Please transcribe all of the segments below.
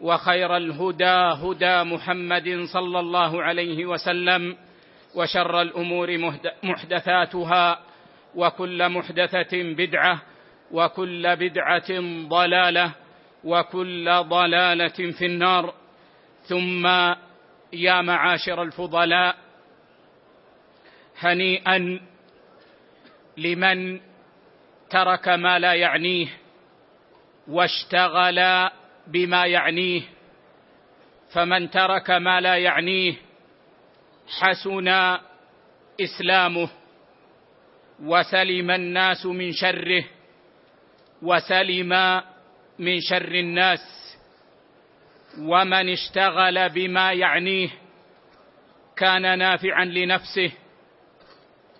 وخير الهدى هدى محمد صلى الله عليه وسلم وشر الأمور محدثاتها وكل محدثة بدعة وكل بدعة ضلالة وكل ضلالة في النار. ثم يا معاشر الفضلاء هنيئا لمن ترك ما لا يعنيه واشتغل بما يعنيه فمن ترك ما لا يعنيه حسن إسلامه وسلم الناس من شره وسلم من شر الناس ومن اشتغل بما يعنيه كان نافعا لنفسه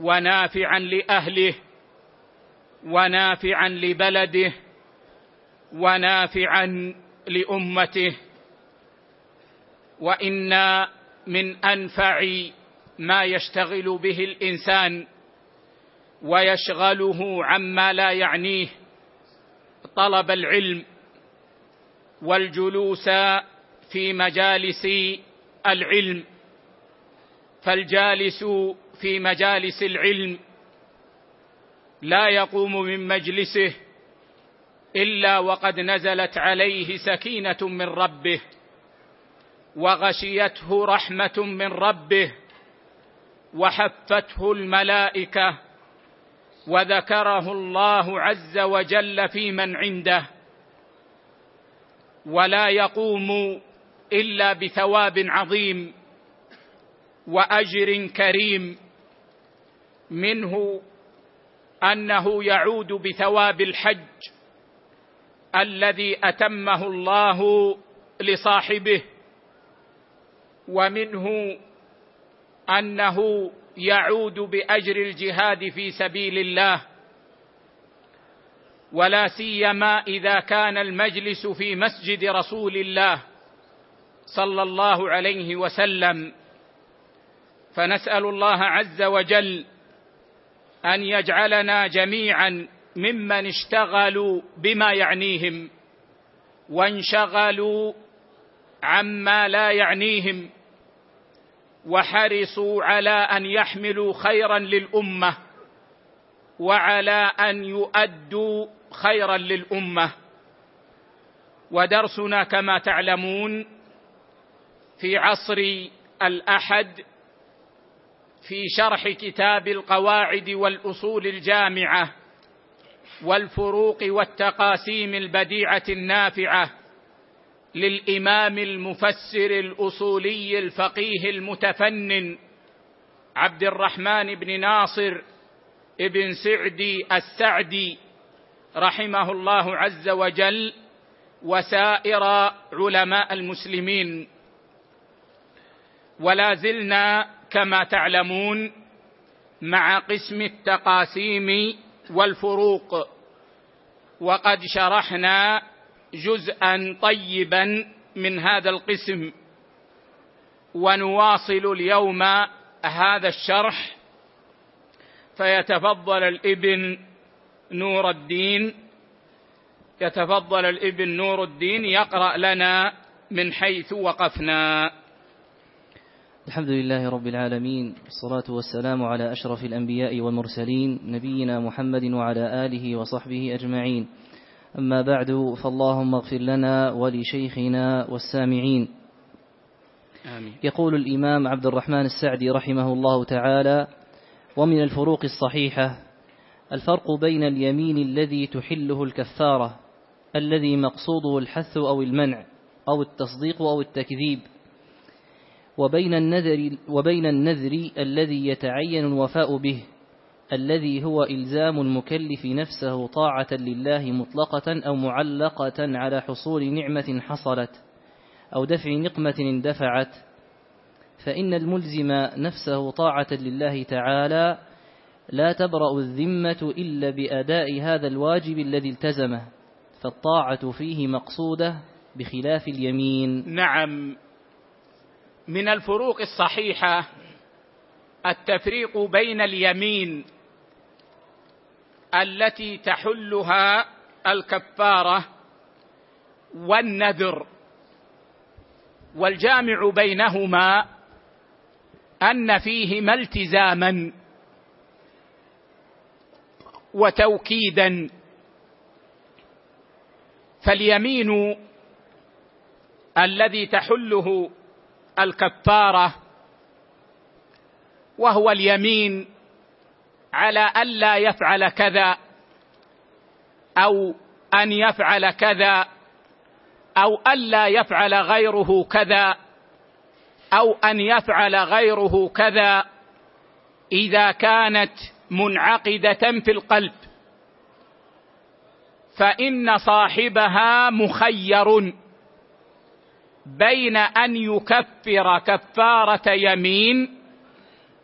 ونافعا لأهله ونافعا لبلده ونافعا لأمته. وإن من أنفع ما يشتغل به الإنسان ويشغله عما لا يعنيه طلب العلم والجلوس في مجالس العلم. فالجالس في مجالس العلم لا يقوم من مجلسه إلا وقد نزلت عليه سكينة من ربه وغشيته رحمة من ربه وحفته الملائكة وذكره الله عز وجل في من عنده ولا يقوم إلا بثواب عظيم وأجر كريم منه أنه يعود بثواب الحج الذي أتمه الله لصاحبه ومنه أنه يعود بأجر الجهاد في سبيل الله ولا سيما إذا كان المجلس في مسجد رسول الله صلى الله عليه وسلم. فنسأل الله عز وجل أن يجعلنا جميعا ممن اشتغلوا بما يعنيهم وانشغلوا عما لا يعنيهم وحرصوا على أن يحملوا خيرا للأمة وعلى أن يؤدوا خيرا للأمة. ودرسنا كما تعلمون في عصر الأحد في شرح كتاب القواعد والأصول الجامعة والفروق والتقاسيم البديعة النافعة للإمام المفسر الأصولي الفقيه المتفنن عبد الرحمن بن ناصر ابن سعدي السعدي رحمه الله عز وجل وسائر علماء المسلمين. ولا زلنا كما تعلمون مع قسم التقاسيم والفروق. وقد شرحنا جزءا طيبا من هذا القسم. ونواصل اليوم هذا الشرح. فيتفضل الإبن نور الدين. يتفضل الإبن نور الدين. يقرأ لنا من حيث وقفنا. الحمد لله رب العالمين والصلاة والسلام على أشرف الأنبياء والمرسلين نبينا محمد وعلى آله وصحبه أجمعين أما بعد فاللهم اغفر لنا ولشيخنا والسامعين آمين. يقول الإمام عبد الرحمن السعدي رحمه الله تعالى ومن الفروق الصحيحة الفرق بين اليمين الذي تحله الكفارة الذي مقصوده الحث أو المنع أو التصديق أو التكذيب وبين النذر وبين النذر الذي يتعين الوفاء به الذي هو إلزام المكلف نفسه طاعة لله مطلقة أو معلقة على حصول نعمة حصلت أو دفع نقمة اندفعت. فإن الملزم نفسه طاعة لله تعالى لا تبرأ الذمة إلا بأداء هذا الواجب الذي التزمه فالطاعة فيه مقصودة بخلاف اليمين. نعم. من الفروق الصحيحة التفريق بين اليمين التي تحلها الكفارة والنذر والجامع بينهما أن فيهما التزاما وتوكيدا. فاليمين الذي تحله الكفارة وهو اليمين على الا يفعل كذا أو أن يفعل كذا أو الا يفعل غيره كذا أو أن يفعل غيره كذا إذا كانت منعقدة في القلب. فإن صاحبها مخير. بين أن يكفر كفارة يمين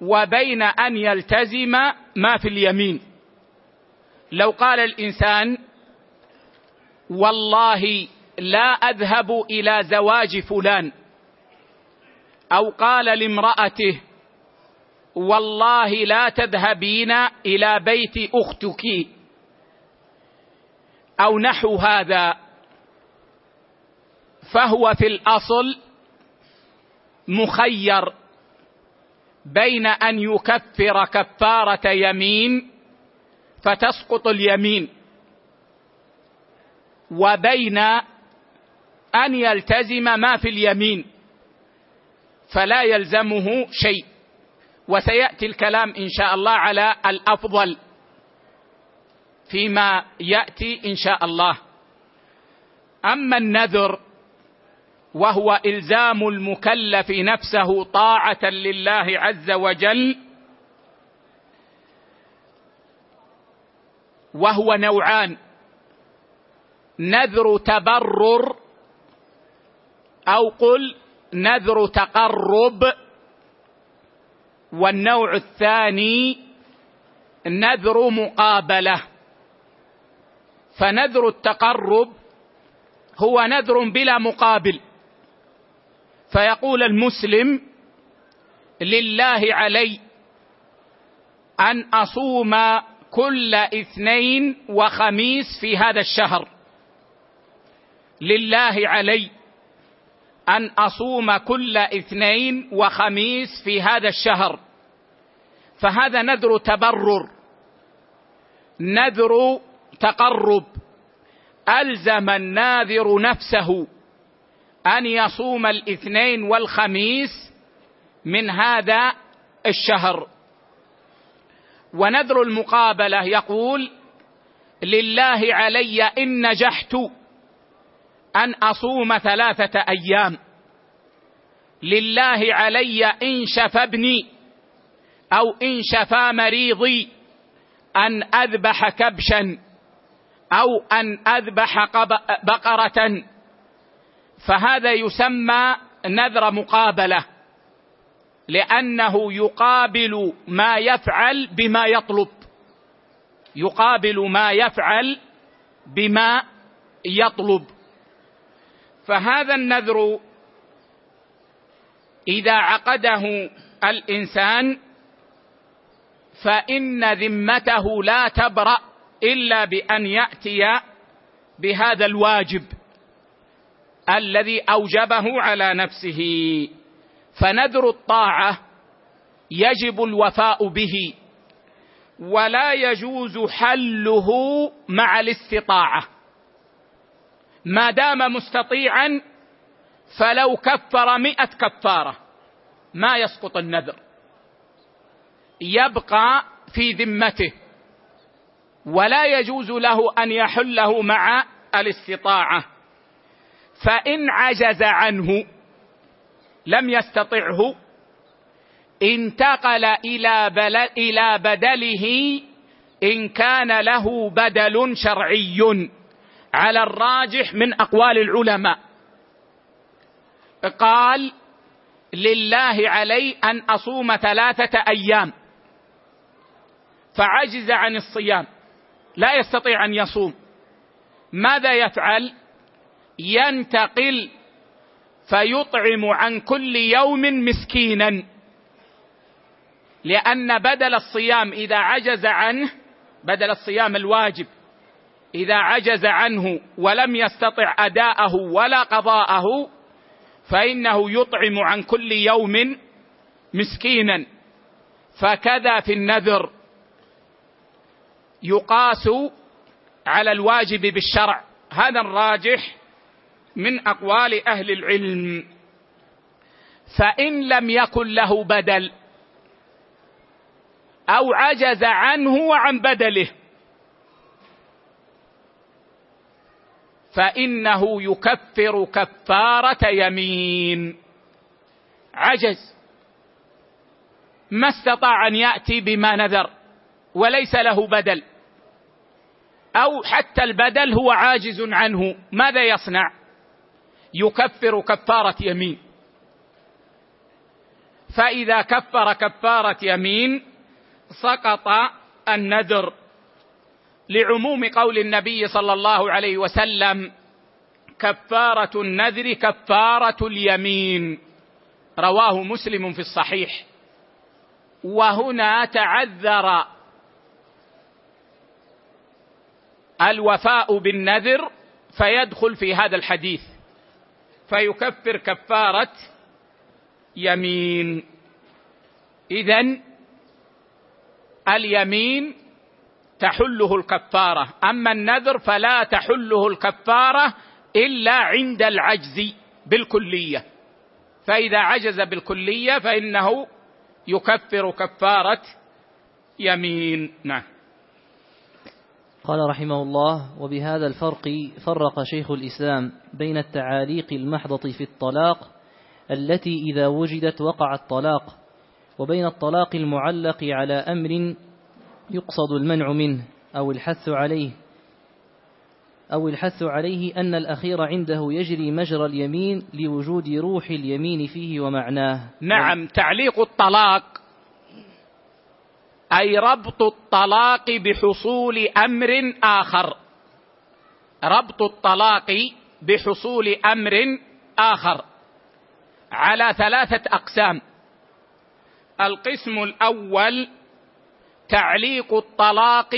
وبين أن يلتزم ما في اليمين. لو قال الإنسان والله لا أذهب إلى زواج فلان. أو قال لامرأته والله لا تذهبين إلى بيت أختك. أو نحو هذا. فهو في الأصل مخير بين أن يكفر كفارة يمين فتسقط اليمين وبين أن يلتزم ما في اليمين فلا يلزمه شيء. وسيأتي الكلام إن شاء الله على الأفضل فيما يأتي إن شاء الله. أما النذر وهو إلزام المكلف نفسه طاعة لله عز وجل وهو نوعان. نذر تبرر أو قل نذر تقرب والنوع الثاني نذر مقابلة. فنذر التقرب هو نذر بلا مقابل. فيقول المسلم لله علي أن أصوم كل اثنين وخميس في هذا الشهر. لله علي أن أصوم كل اثنين وخميس في هذا الشهر. فهذا نذر تبرر نذر تقرب ألزم الناذر نفسه. أن يصوم الاثنين والخميس من هذا الشهر. ونذر المقابلة يقول لله علي إن نجحت أن أصوم ثلاثة أيام. لله علي إن شفى ابني أو إن شفى مريضي أن أذبح كبشا أو أن أذبح بقرة فهذا يسمى نذر مقابلة لأنه يقابل ما يفعل بما يطلب يقابل ما يفعل بما يطلب. فهذا النذر إذا عقده الإنسان فإن ذمته لا تبرأ إلا بأن يأتي بهذا الواجب. الذي أوجبه على نفسه. فنذر الطاعة يجب الوفاء به ولا يجوز حله مع الاستطاعة. ما دام مستطيعا فلو كفر مئة كفارة ما يسقط النذر. يبقى في ذمته ولا يجوز له أن يحله مع الاستطاعة. فإن عجز عنه لم يستطعه انتقل إلى إلى بدله إن كان له بدل شرعي على الراجح من أقوال العلماء. قال لله علي أن أصوم ثلاثة أيام فعجز عن الصيام لا يستطيع أن يصوم. ماذا يفعل؟ ينتقل فيطعم عن كل يوم مسكينا. لأن بدل الصيام إذا عجز عنه بدل الصيام الواجب إذا عجز عنه ولم يستطع أداءه ولا قضاءه فإنه يطعم عن كل يوم مسكينا. فكذا في النذر يقاس على الواجب بالشرع. هذا الراجح من أقوال أهل العلم. فإن لم يكن له بدل أو عجز عنه وعن بدله فإنه يكفر كفارة يمين. عجز. ما استطاع أن يأتي بما نذر وليس له بدل أو حتى البدل هو عاجز عنه. ماذا يصنع؟ يكفر كفارة يمين. فإذا كفر كفارة يمين سقط النذر. لعموم قول النبي صلى الله عليه وسلم كفارة النذر كفارة اليمين. رواه مسلم في الصحيح. وهنا تعذر الوفاء بالنذر فيدخل في هذا الحديث. فيكفر كفارة يمين. اذا اليمين تحله الكفارة أما النذر فلا تحله الكفارة إلا عند العجز بالكلية. فإذا عجز بالكلية فإنه يكفر كفارة يمين. نعم. قال رحمه الله وبهذا الفرق فرق شيخ الإسلام بين التعاليق المحضة في الطلاق التي إذا وجدت وقع الطلاق وبين الطلاق المعلق على أمر يقصد المنع منه أو الحث عليه أو الحث عليه أن الأخير عنده يجري مجرى اليمين لوجود روح اليمين فيه ومعناه. نعم تعليق الطلاق أي ربط الطلاق بحصول أمر آخر. ربط الطلاق بحصول أمر آخر. على ثلاثة أقسام. القسم الأول تعليق الطلاق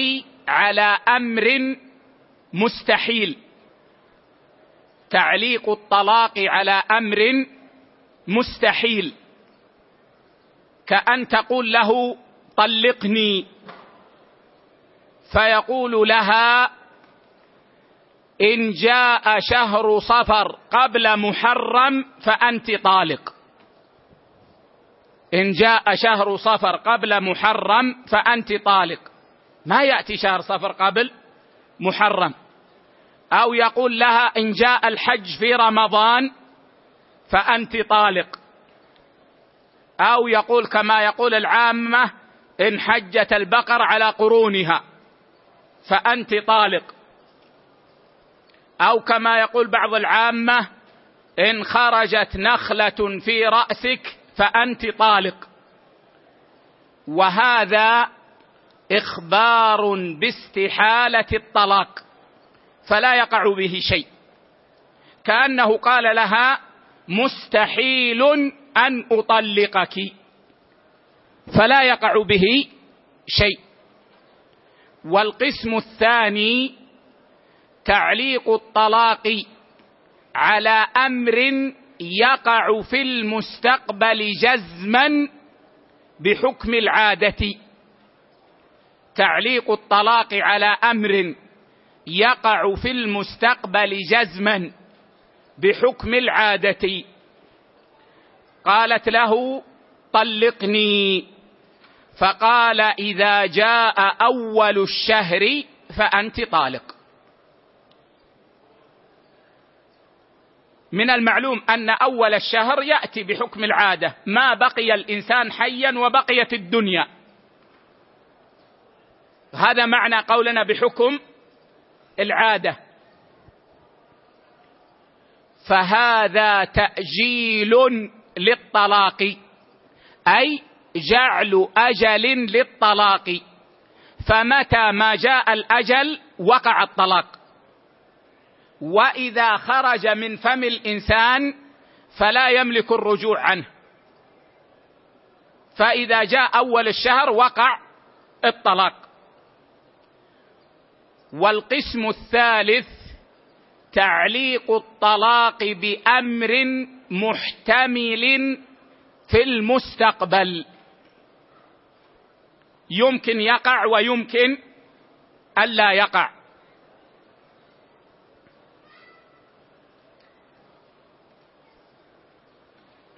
على أمر مستحيل. تعليق الطلاق على أمر مستحيل. كأن تقول له طلقني. فيقول لها إن جاء شهر صفر قبل محرم فأنت طالق. إن جاء شهر صفر قبل محرم فأنت طالق. ما يأتي شهر صفر قبل محرم. أو يقول لها إن جاء الحج في رمضان فأنت طالق. أو يقول كما يقول العامة إن حجت البقر على قرونها فأنت طالق. أو كما يقول بعض العامة إن خرجت نخلة في رأسك فأنت طالق. وهذا إخبار باستحالة الطلاق فلا يقع به شيء. كأنه قال لها مستحيل أن أطلقك. فلا يقع به شيء. والقسم الثاني تعليق الطلاق على أمر يقع في المستقبل جزما بحكم العادة. تعليق الطلاق على أمر يقع في المستقبل جزما بحكم العادة. قالت له طلقني. فقال إذا جاء أول الشهر فأنت طالق. من المعلوم أن أول الشهر يأتي بحكم العادة ما بقي الإنسان حيا وبقيت الدنيا. هذا معنى قولنا بحكم العادة. فهذا تأجيل للطلاق أي جعل أجل للطلاق. فمتى ما جاء الأجل وقع الطلاق. وإذا خرج من فم الإنسان فلا يملك الرجوع عنه. فإذا جاء أول الشهر وقع الطلاق. والقسم الثالث تعليق الطلاق بأمر محتمل في المستقبل. يمكن يقع ويمكن ألا يقع.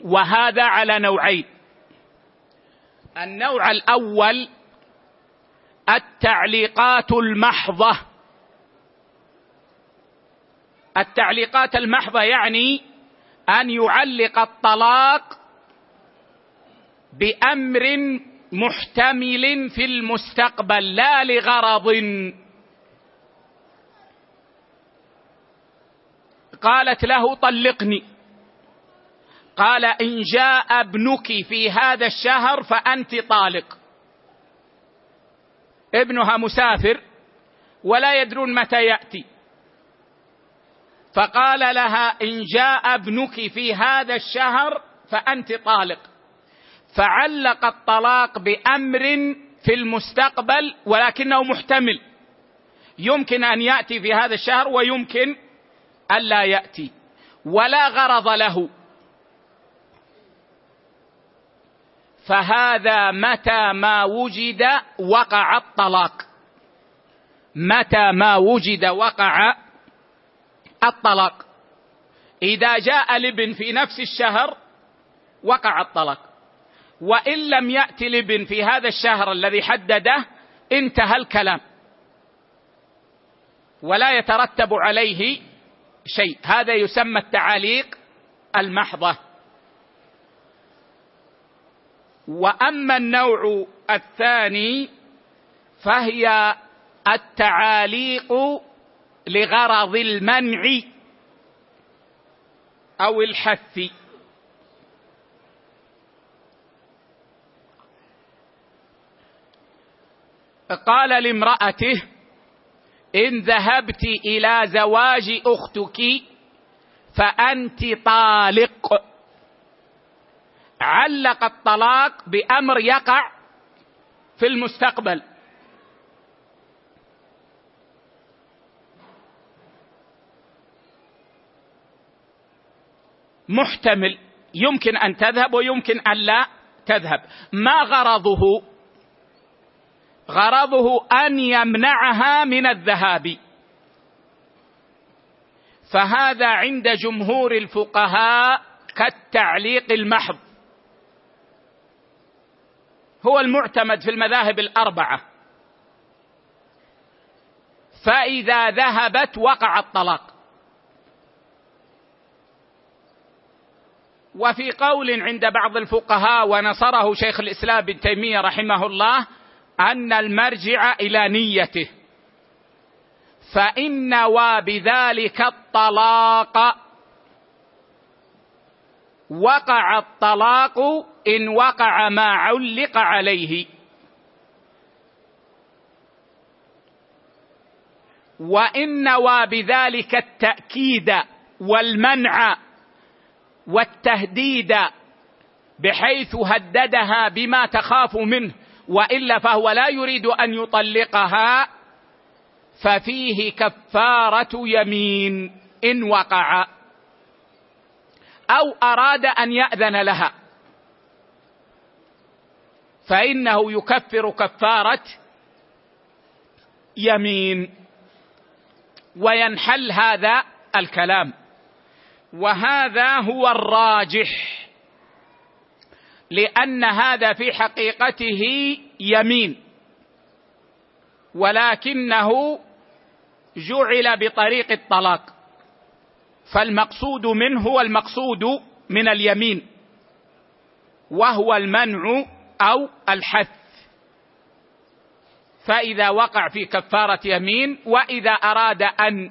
وهذا على نوعين. النوع الأول التعليقات المحضة. التعليقات المحضة يعني أن يعلق الطلاق بأمر محتمل في المستقبل لا لغرض. قالت له طلقني. قال إن جاء ابنك في هذا الشهر فأنت طالق. ابنها مسافر ولا يدرون متى يأتي. فقال لها إن جاء ابنك في هذا الشهر فأنت طالق. فعلق الطلاق بأمر في المستقبل ولكنه محتمل. يمكن أن يأتي في هذا الشهر ويمكن الا يأتي. ولا غرض له. فهذا متى ما وجد وقع الطلاق. متى ما وجد وقع الطلاق. إذا جاء الابن في نفس الشهر وقع الطلاق. وإن لم يأت الابن في هذا الشهر الذي حدده انتهى الكلام. ولا يترتب عليه شيء. هذا يسمى التعاليق المحضة. وأما النوع الثاني فهي التعاليق لغرض المنع أو الحث. قال لامرأته إن ذهبت إلى زواج أختك فأنت طالق. علق الطلاق بأمر يقع في المستقبل. محتمل يمكن أن تذهب ويمكن أن لا تذهب. ما غرضه؟ غرضه أن يمنعها من الذهاب. فهذا عند جمهور الفقهاء كالتعليق المحض. هو المعتمد في المذاهب الأربعة. فإذا ذهبت وقع الطلاق. وفي قول عند بعض الفقهاء ونصره شيخ الإسلام ابن تيمية رحمه الله أن المرجع إلى نيته. فإن نوى بذلك الطلاق وقع الطلاق إن وقع ما علق عليه. وإن نوى بذلك التأكيد والمنع والتهديد بحيث هددها بما تخاف منه. وإلا فهو لا يريد أن يطلقها ففيه كفارة يمين إن وقع. أو أراد أن يأذن لها. فإنه يكفر كفارة يمين. وينحل هذا الكلام. وهذا هو الراجح. لأن هذا في حقيقته يمين ولكنه جعل بطريق الطلاق فالمقصود منه هو المقصود من اليمين وهو المنع أو الحث فإذا وقع في كفارة يمين وإذا أراد أن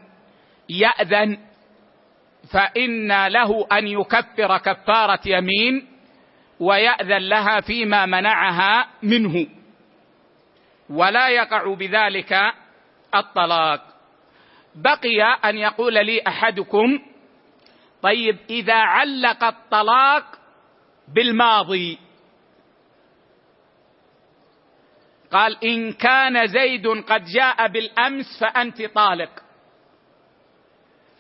يأذن فإن له أن يكفر كفارة يمين ويأذن لها فيما منعها منه. ولا يقع بذلك الطلاق. بقي أن يقول لي أحدكم طيب إذا علق الطلاق بالماضي. قال إن كان زيد قد جاء بالأمس فأنت طالق.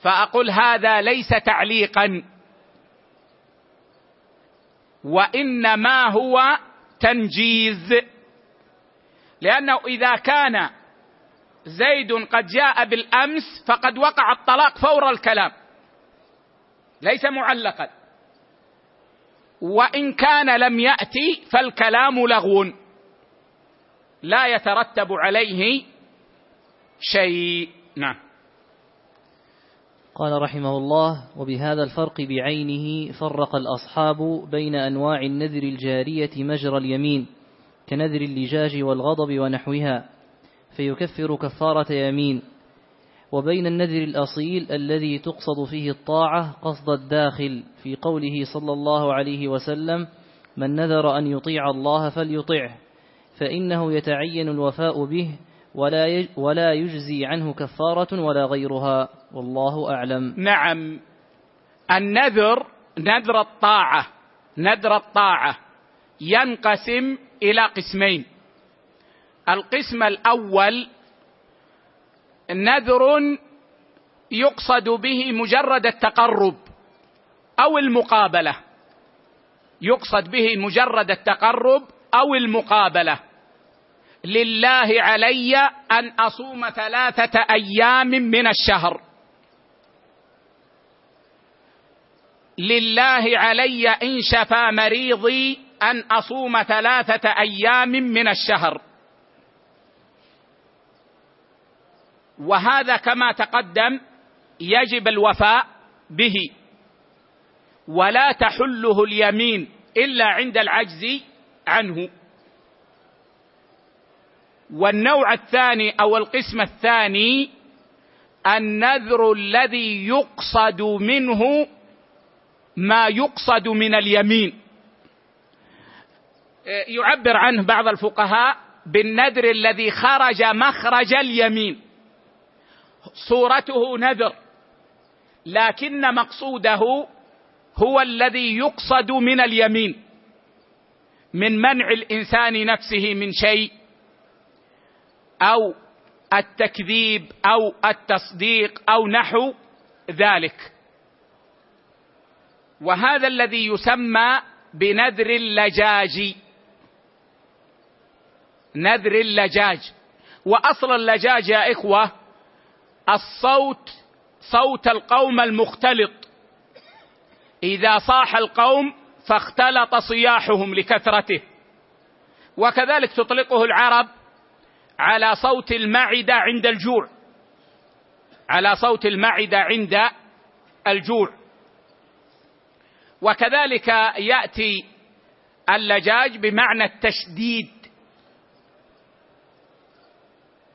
فأقول هذا ليس تعليقا. وإنما هو تنجيز. لأنه إذا كان زيد قد جاء بالأمس فقد وقع الطلاق فور الكلام ليس معلقا. وإن كان لم يأتي فالكلام لغو لا يترتب عليه شيء. نعم. قال رحمه الله وبهذا الفرق بعينه فرق الأصحاب بين أنواع النذر الجارية مجرى اليمين كنذر اللجاج والغضب ونحوها فيكفر كفارة يمين وبين النذر الأصيل الذي تقصد فيه الطاعة قصد الداخل في قوله صلى الله عليه وسلم من نذر أن يطيع الله فليطعه فإنه يتعين الوفاء به ولا يجزي عنه كفارة ولا غيرها والله أعلم. نعم. النذر نذر الطاعة نذر الطاعة ينقسم إلى قسمين. القسم الأول نذر يقصد به مجرد التقرب أو المقابلة. يقصد به مجرد التقرب أو المقابلة. لله علي أن أصوم ثلاثة أيام من الشهر. لله علي إن شفى مريضي أن أصوم ثلاثة أيام من الشهر. وهذا كما تقدم يجب الوفاء به. ولا تحله اليمين إلا عند العجز عنه. والنوع الثاني أو القسم الثاني النذر الذي يقصد منه ما يقصد من اليمين. يعبر عنه بعض الفقهاء بالنذر الذي خرج مخرج اليمين. صورته نذر لكن مقصوده هو الذي يقصد من اليمين من منع الإنسان نفسه من شيء أو التكذيب أو التصديق أو نحو ذلك. وهذا الذي يسمى بنذر اللجاج. نذر اللجاج. وأصل اللجاج يا إخوة الصوت صوت القوم المختلط. إذا صاح القوم فاختلط صياحهم لكثرته. وكذلك تطلقه العرب على صوت المعدة عند الجوع. على صوت المعدة عند الجوع. وكذلك يأتي اللجاج بمعنى التشديد.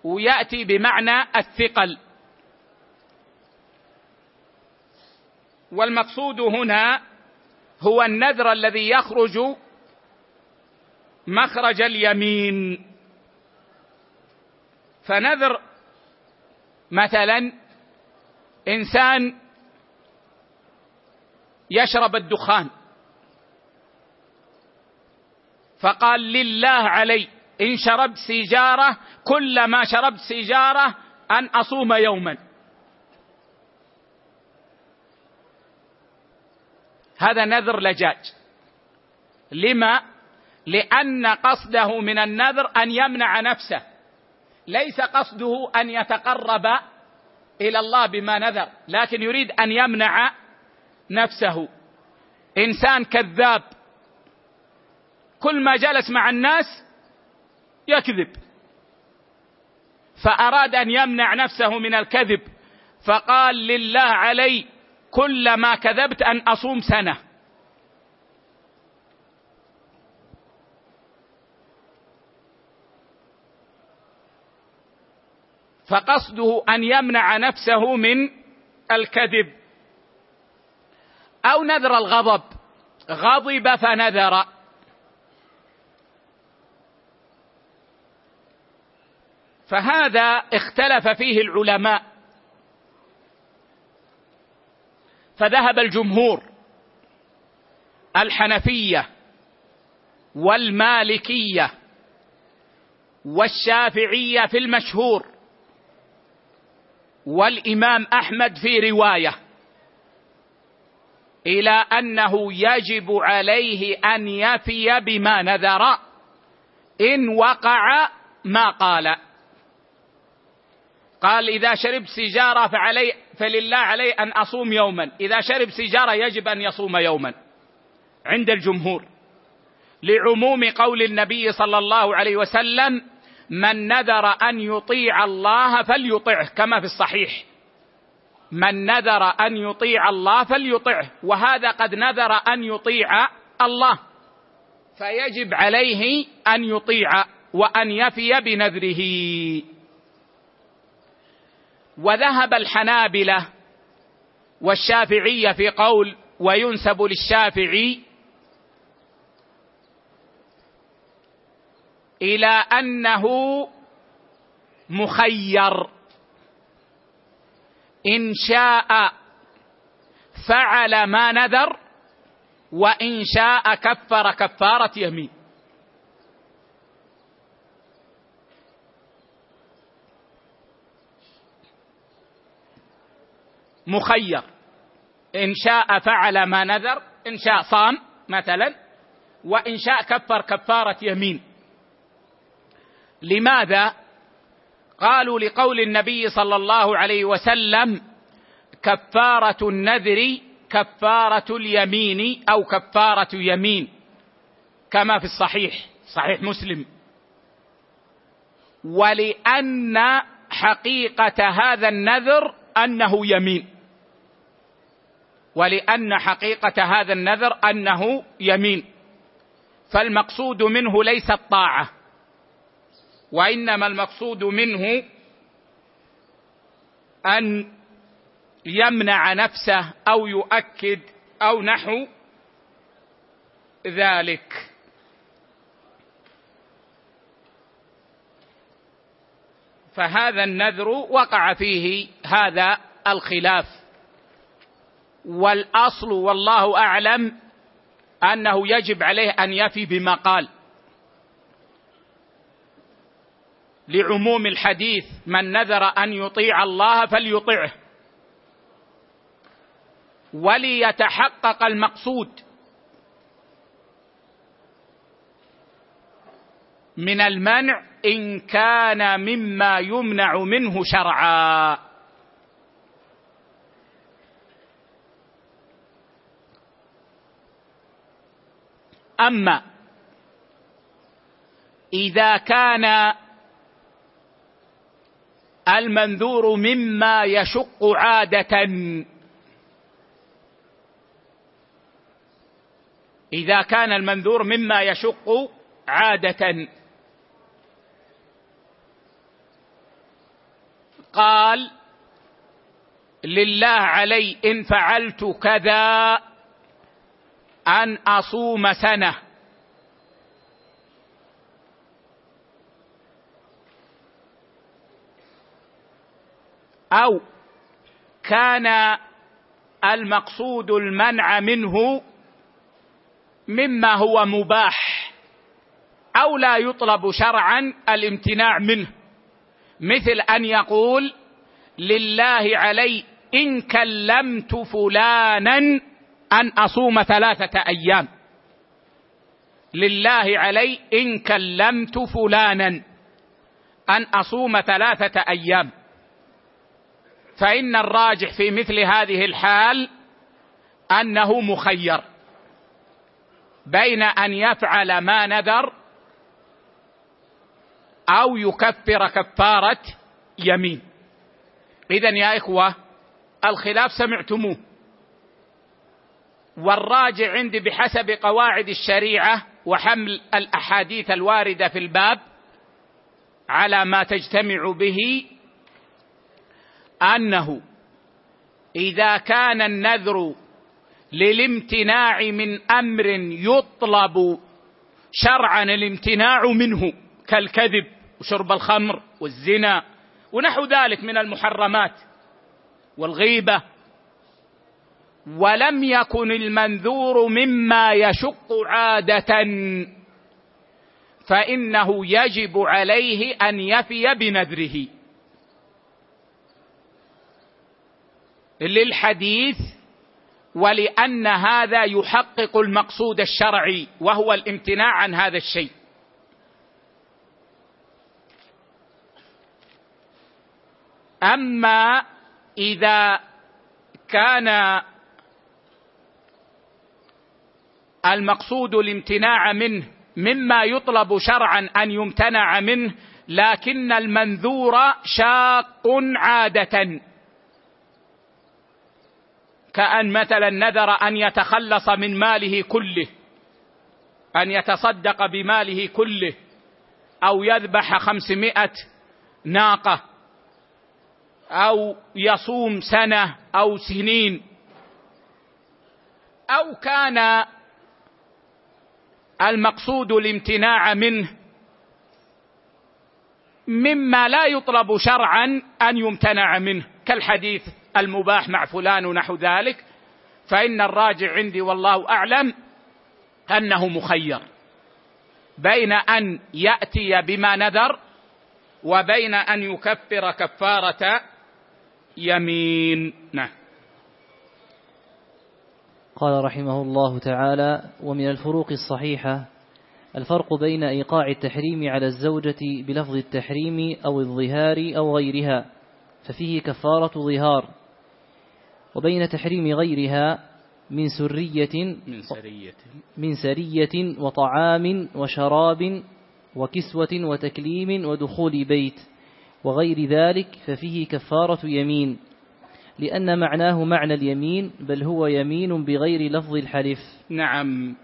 ويأتي بمعنى الثقل. والمقصود هنا هو النذر الذي يخرج مخرج اليمين. فنذر مثلا إنسان يشرب الدخان. فقال لله علي إن شربت سيجارة كلما شربت سيجارة أن أصوم يوما. هذا نذر لجاج. لما؟ لأن قصده من النذر أن يمنع نفسه. ليس قصده أن يتقرب إلى الله بما نذر لكن يريد أن يمنع نفسه. إنسان كذاب. كل ما جلس مع الناس يكذب. فأراد أن يمنع نفسه من الكذب. فقال لله علي كلما كذبت أن أصوم سنة. فقصده أن يمنع نفسه من الكذب. أو نذر الغضب. غضب فنذر. فهذا اختلف فيه العلماء. فذهب الجمهور. الحنفية والمالكية والشافعية في المشهور. والإمام أحمد في رواية. إلى أنه يجب عليه أن يفي بما نذر إن وقع ما قال. قال إذا شرب سيجارة فعلي فلله علي أن أصوم يوما. إذا شرب سيجارة يجب أن يصوم يوما. عند الجمهور. لعموم قول النبي صلى الله عليه وسلم من نذر أن يطيع الله فليطعه كما في الصحيح. من نذر أن يطيع الله فليطعه وهذا قد نذر أن يطيع الله. فيجب عليه أن يطيع وأن يفي بنذره. وذهب الحنابلة والشافعية في قول وينسب للشافعي إلى أنه مخير. إن شاء فعل ما نذر وإن شاء كفر كفارة يمين. مخير. إن شاء فعل ما نذر إن شاء صام مثلا وإن شاء كفر كفارة يمين. لماذا؟ قالوا لقول النبي صلى الله عليه وسلم كفارة النذر كفارة اليمين أو كفارة يمين. كما في الصحيح صحيح مسلم. ولأن حقيقة هذا النذر أنه يمين. ولأن حقيقة هذا النذر أنه يمين. فالمقصود منه ليس الطاعة. وإنما المقصود منه أن يمنع نفسه أو يؤكد أو نحو ذلك. فهذا النذر وقع فيه هذا الخلاف. والأصل والله أعلم أنه يجب عليه أن يفي بما قال. لعموم الحديث من نذر أن يطيع الله فليطعه. وليتحقق المقصود من المنع إن كان مما يمنع منه شرعا. أما إذا كان المنذور مما يشق عادة. إذا كان المنذور مما يشق عادة. قال لله علي إن فعلت كذا أن أصوم سنة. أو كان المقصود المنع منه مما هو مباح أو لا يطلب شرعا الامتناع منه. مثل أن يقول لله علي إن كلمت فلانا أن أصوم ثلاثة أيام. لله علي إن كلمت فلانا أن أصوم ثلاثة أيام. فإن الراجح في مثل هذه الحال أنه مخير بين أن يفعل ما نذر أو يكفر كفارة يمين. إذا يا إخوة الخلاف سمعتموه. والراجع عندي بحسب قواعد الشريعة وحمل الأحاديث الواردة في الباب على ما تجتمع به أنه إذا كان النذر للامتناع من أمر يطلب شرعا الامتناع منه كالكذب وشرب الخمر والزنا ونحو ذلك من المحرمات والغيبة ولم يكن المنذور مما يشق عادة فإنه يجب عليه أن يفي بنذره. للحديث ولأن هذا يحقق المقصود الشرعي وهو الامتناع عن هذا الشيء. أما إذا كان المقصود الامتناع منه مما يطلب شرعا أن يمتنع منه لكن المنذور شاق عادة. كأن مثلا نذر أن يتخلص من ماله كله أن يتصدق بماله كله أو يذبح خمسمائة ناقة أو يصوم سنة أو سنين أو كان المقصود الامتناع منه مما لا يطلب شرعا أن يمتنع منه كالحديث المباح مع فلان ونحو ذلك فإن الراجع عندي والله أعلم أنه مخير. بين أن يأتي بما نذر وبين أن يكفر كفارة يمين. نعم. قال رحمه الله تعالى ومن الفروق الصحيحة الفرق بين إيقاع التحريم على الزوجة بلفظ التحريم أو الظهار أو غيرها ففيه كفارة ظهار. وبين تحريم غيرها من سرية من سرية. من سرية وطعام وشراب وكسوة وتكليم ودخول بيت وغير ذلك ففيه كفارة يمين لأن معناه معنى اليمين بل هو يمين بغير لفظ الحلف. نعم.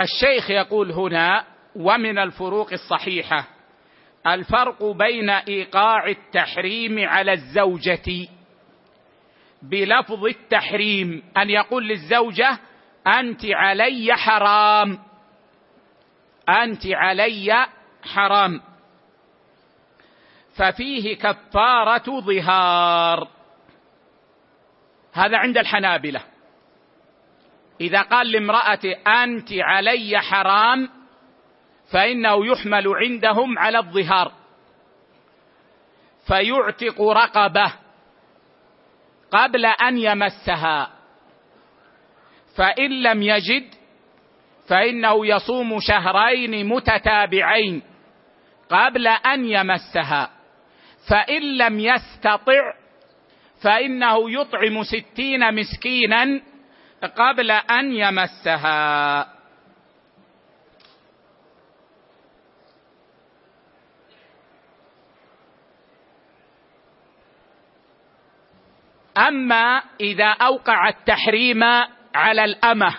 الشيخ يقول هنا ومن الفروق الصحيحة الفرق بين إيقاع التحريم على الزوجة بلفظ التحريم أن يقول للزوجة أنت علي حرام. أنت علي حرام. ففيه كفارة ظهار. هذا عند الحنابلة. إذا قال لامراته أنت علي حرام فإنه يحمل عندهم على الظهار. فيعتق رقبة. قبل أن يمسها. فإن لم يجد فإنه يصوم شهرين متتابعين قبل أن يمسها. فإن لم يستطع فإنه يطعم ستين مسكينا قبل أن يمسها. أما إذا أوقع التحريم على الأمة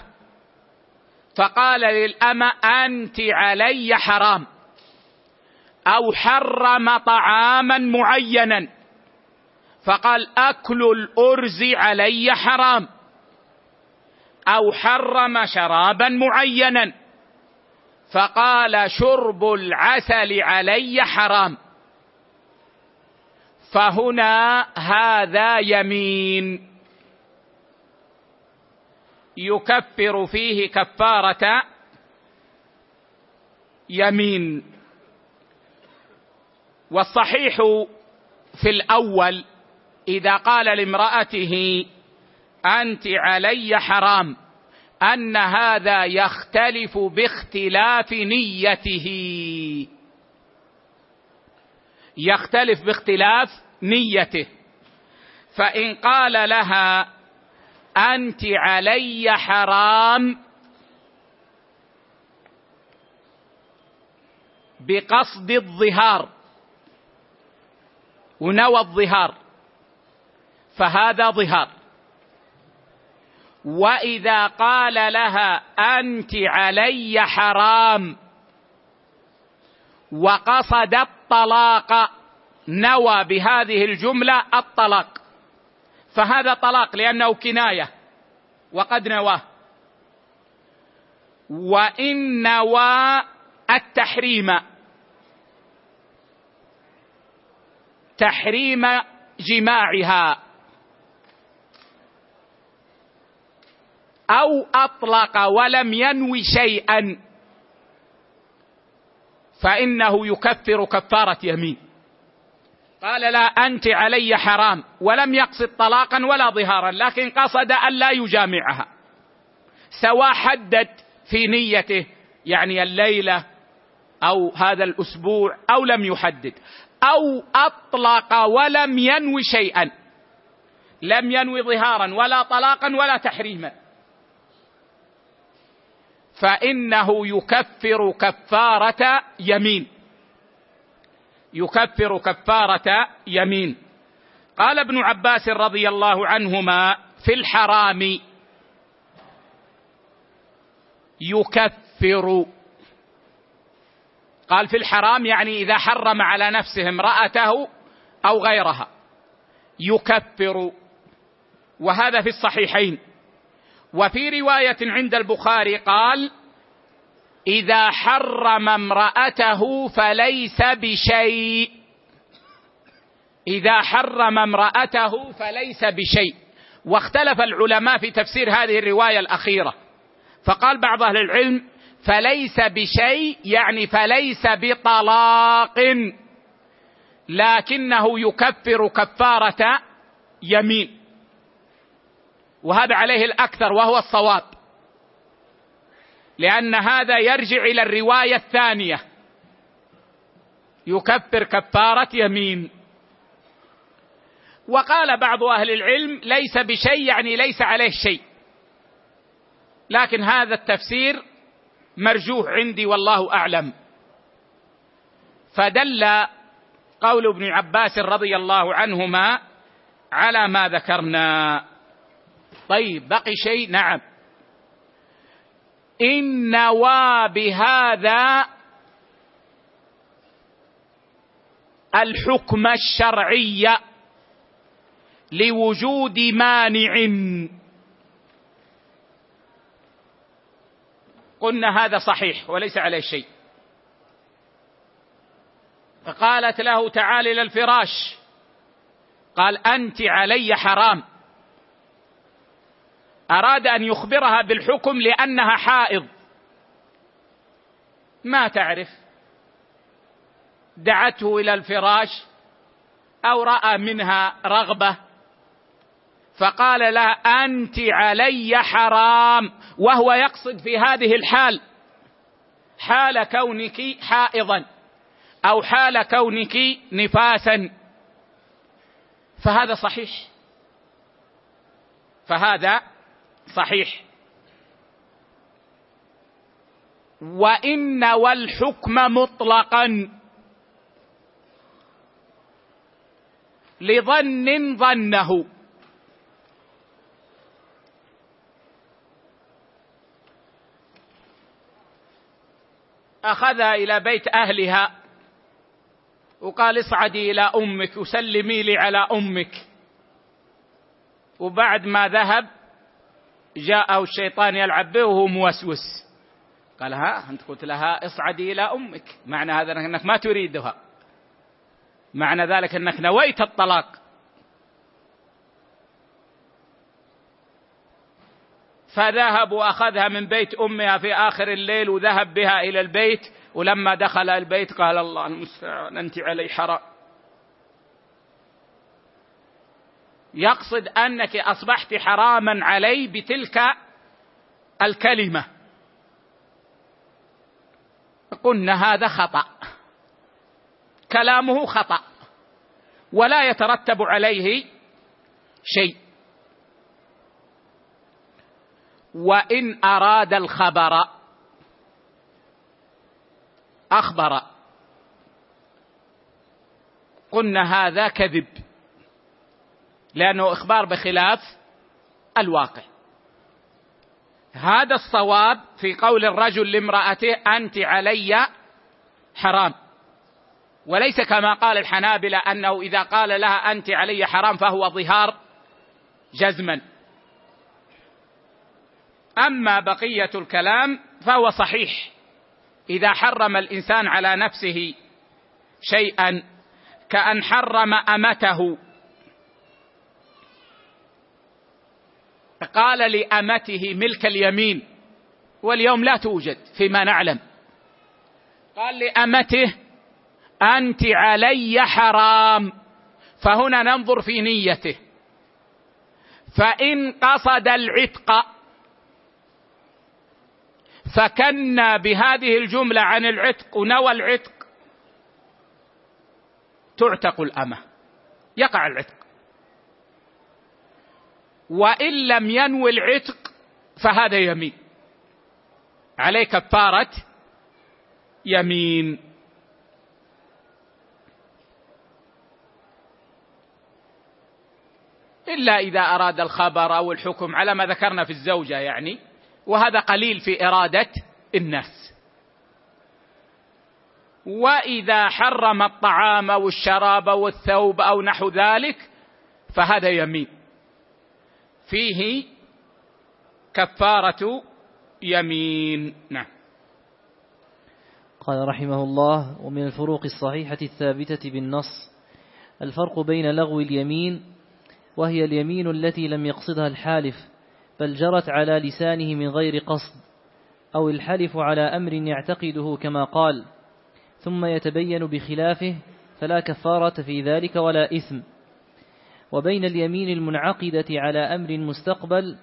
فقال للأمة أنت علي حرام أو حرم طعاما معينا. فقال أكل الأرز علي حرام أو حرم شرابا معينا. فقال شرب العسل علي حرام. فهنا هذا يمين. يكفر فيه كفارة يمين. والصحيح في الأول إذا قال لامرأته أنت علي حرام أن هذا يختلف باختلاف نيته. يختلف باختلاف نيته. فإن قال لها أنت علي حرام بقصد الظهار ونوى الظهار فهذا ظهار. وإذا قال لها أنت علي حرام وقصد الطلاق نوى بهذه الجملة الطلاق. فهذا طلاق لأنه كناية وقد نواه. وإن نوى التحريم. تحريم جماعها. أو أطلق ولم ينوي شيئا. فإنه يكفر كفارة يمين. قال لا أنت علي حرام ولم يقصد طلاقا ولا ظهارا لكن قصد أن لا يجامعها. سواء حدد في نيته يعني الليلة أو هذا الأسبوع أو لم يحدد أو أطلق ولم ينوي شيئا لم ينوي ظهارا ولا طلاقا ولا تحريما. فإنه يكفر كفارة يمين. يكفر كفارة يمين. قال ابن عباس رضي الله عنهما في الحرام يكفر. قال في الحرام يعني إذا حرم على نفسه امرأته أو غيرها. يكفر. وهذا في الصحيحين. وفي رواية عند البخاري قال إذا حرم امرأته فليس بشيء. إذا حرم امرأته فليس بشيء. واختلف العلماء في تفسير هذه الرواية الأخيرة. فقال بعض أهل العلم فليس بشيء يعني فليس بطلاق لكنه يكفر كفارة يمين. وهذا عليه الأكثر وهو الصواب. لأن هذا يرجع إلى الرواية الثانية. يكفر كفارة يمين. وقال بعض أهل العلم ليس بشيء يعني ليس عليه شيء. لكن هذا التفسير مرجوح عندي والله أعلم. فدل قول ابن عباس رضي الله عنهما على ما ذكرنا. طيب بقي شيء. نعم. إن نوى بهذا الحكم الشرعي لوجود مانع. قلنا هذا صحيح وليس عليه شيء. فقالت له تعال إلى الفراش قال أنت علي حرام. أراد أن يخبرها بالحكم لأنها حائض. ما تعرف؟ دعته إلى الفراش أو رأى منها رغبة. فقال لها أنت علي حرام وهو يقصد في هذه الحال. حال كونك حائضا أو حال كونك نفاسا. فهذا صحيح. فهذا صحيح. وإن والحكم مطلقا. لظن ظنه. اخذها إلى بيت أهلها. وقال اصعدي إلى أمك وسلمي لي على أمك. وبعد ما ذهب جاءه الشيطان يلعب به وهو موسوس. قال ها أنت قلت لها اصعدي إلى أمك. معنى هذا انك ما تريدها. معنى ذلك أنك نويت الطلاق. فذهب وأخذها من بيت أمها في آخر الليل وذهب بها إلى البيت. ولما دخل البيت قال الله المستعان أنت علي حرام. يقصد أنك أصبحت حراما علي بتلك الكلمة. قلنا هذا خطأ. كلامه خطأ. ولا يترتب عليه شيء. وإن أراد الخبر أخبر. قلنا هذا كذب. لأنه إخبار بخلاف الواقع. هذا الصواب في قول الرجل لامرأته أنت علي حرام. وليس كما قال الحنابلة أنه إذا قال لها أنت علي حرام فهو ظهار جزما. أما بقية الكلام فهو صحيح. إذا حرم الإنسان على نفسه شيئا كأن حرم أمته قال لأمته ملك اليمين واليوم لا توجد فيما نعلم. قال لأمته أنت علي حرام فهنا ننظر في نيته. فإن قصد العتق فكنا بهذه الجملة عن العتق ونوى العتق تعتق الأمة. يقع العتق. وإن لم ينوي العتق فهذا يمين. عليه كفاره يمين. إلا إذا أراد الخبر أو الحكم على ما ذكرنا في الزوجة يعني وهذا قليل في إرادة الناس. وإذا حرم الطعام أو الشراب أو الثوب أو نحو ذلك فهذا يمين. فيه كفارة يمين. نعم. قال رحمه الله ومن الفروق الصحيحة الثابتة بالنص الفرق بين لغو اليمين وهي اليمين التي لم يقصدها الحالف بل جرت على لسانه من غير قصد أو الحلف على أمر يعتقده كما قال ثم يتبين بخلافه فلا كفارة في ذلك ولا إثم. وبين اليمين المنعقدة على أمر مستقبل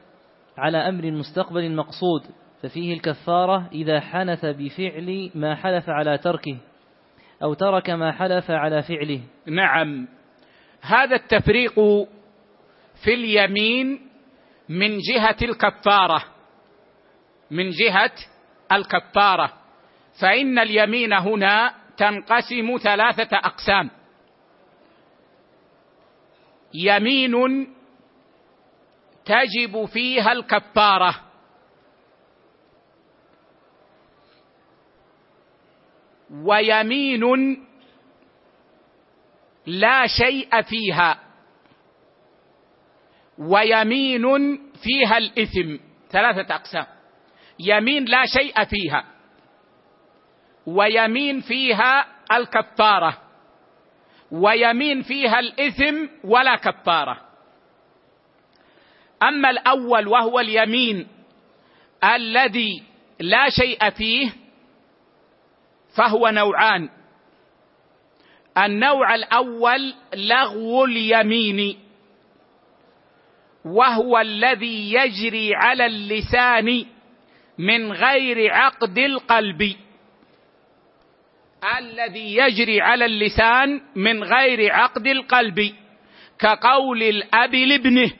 على أمر مستقبل مقصود ففيه الكفارة إذا حنث بفعل ما حلف على تركه أو ترك ما حلف على فعله. نعم. هذا التفريق في اليمين من جهة الكفارة من جهة الكفارة فإن اليمين هنا تنقسم ثلاثة أقسام. يمين تجب فيها الكفارة. ويمين لا شيء فيها. ويمين فيها الإثم. ثلاثة أقسام. يمين لا شيء فيها. ويمين فيها الكفارة. ويمين فيها الإثم ولا كفارة. أما الأول وهو اليمين الذي لا شيء فيه فهو نوعان. النوع الأول لغو اليمين وهو الذي يجري على اللسان من غير عقد القلب. الذي يجري على اللسان من غير عقد القلب كقول الأب لابنه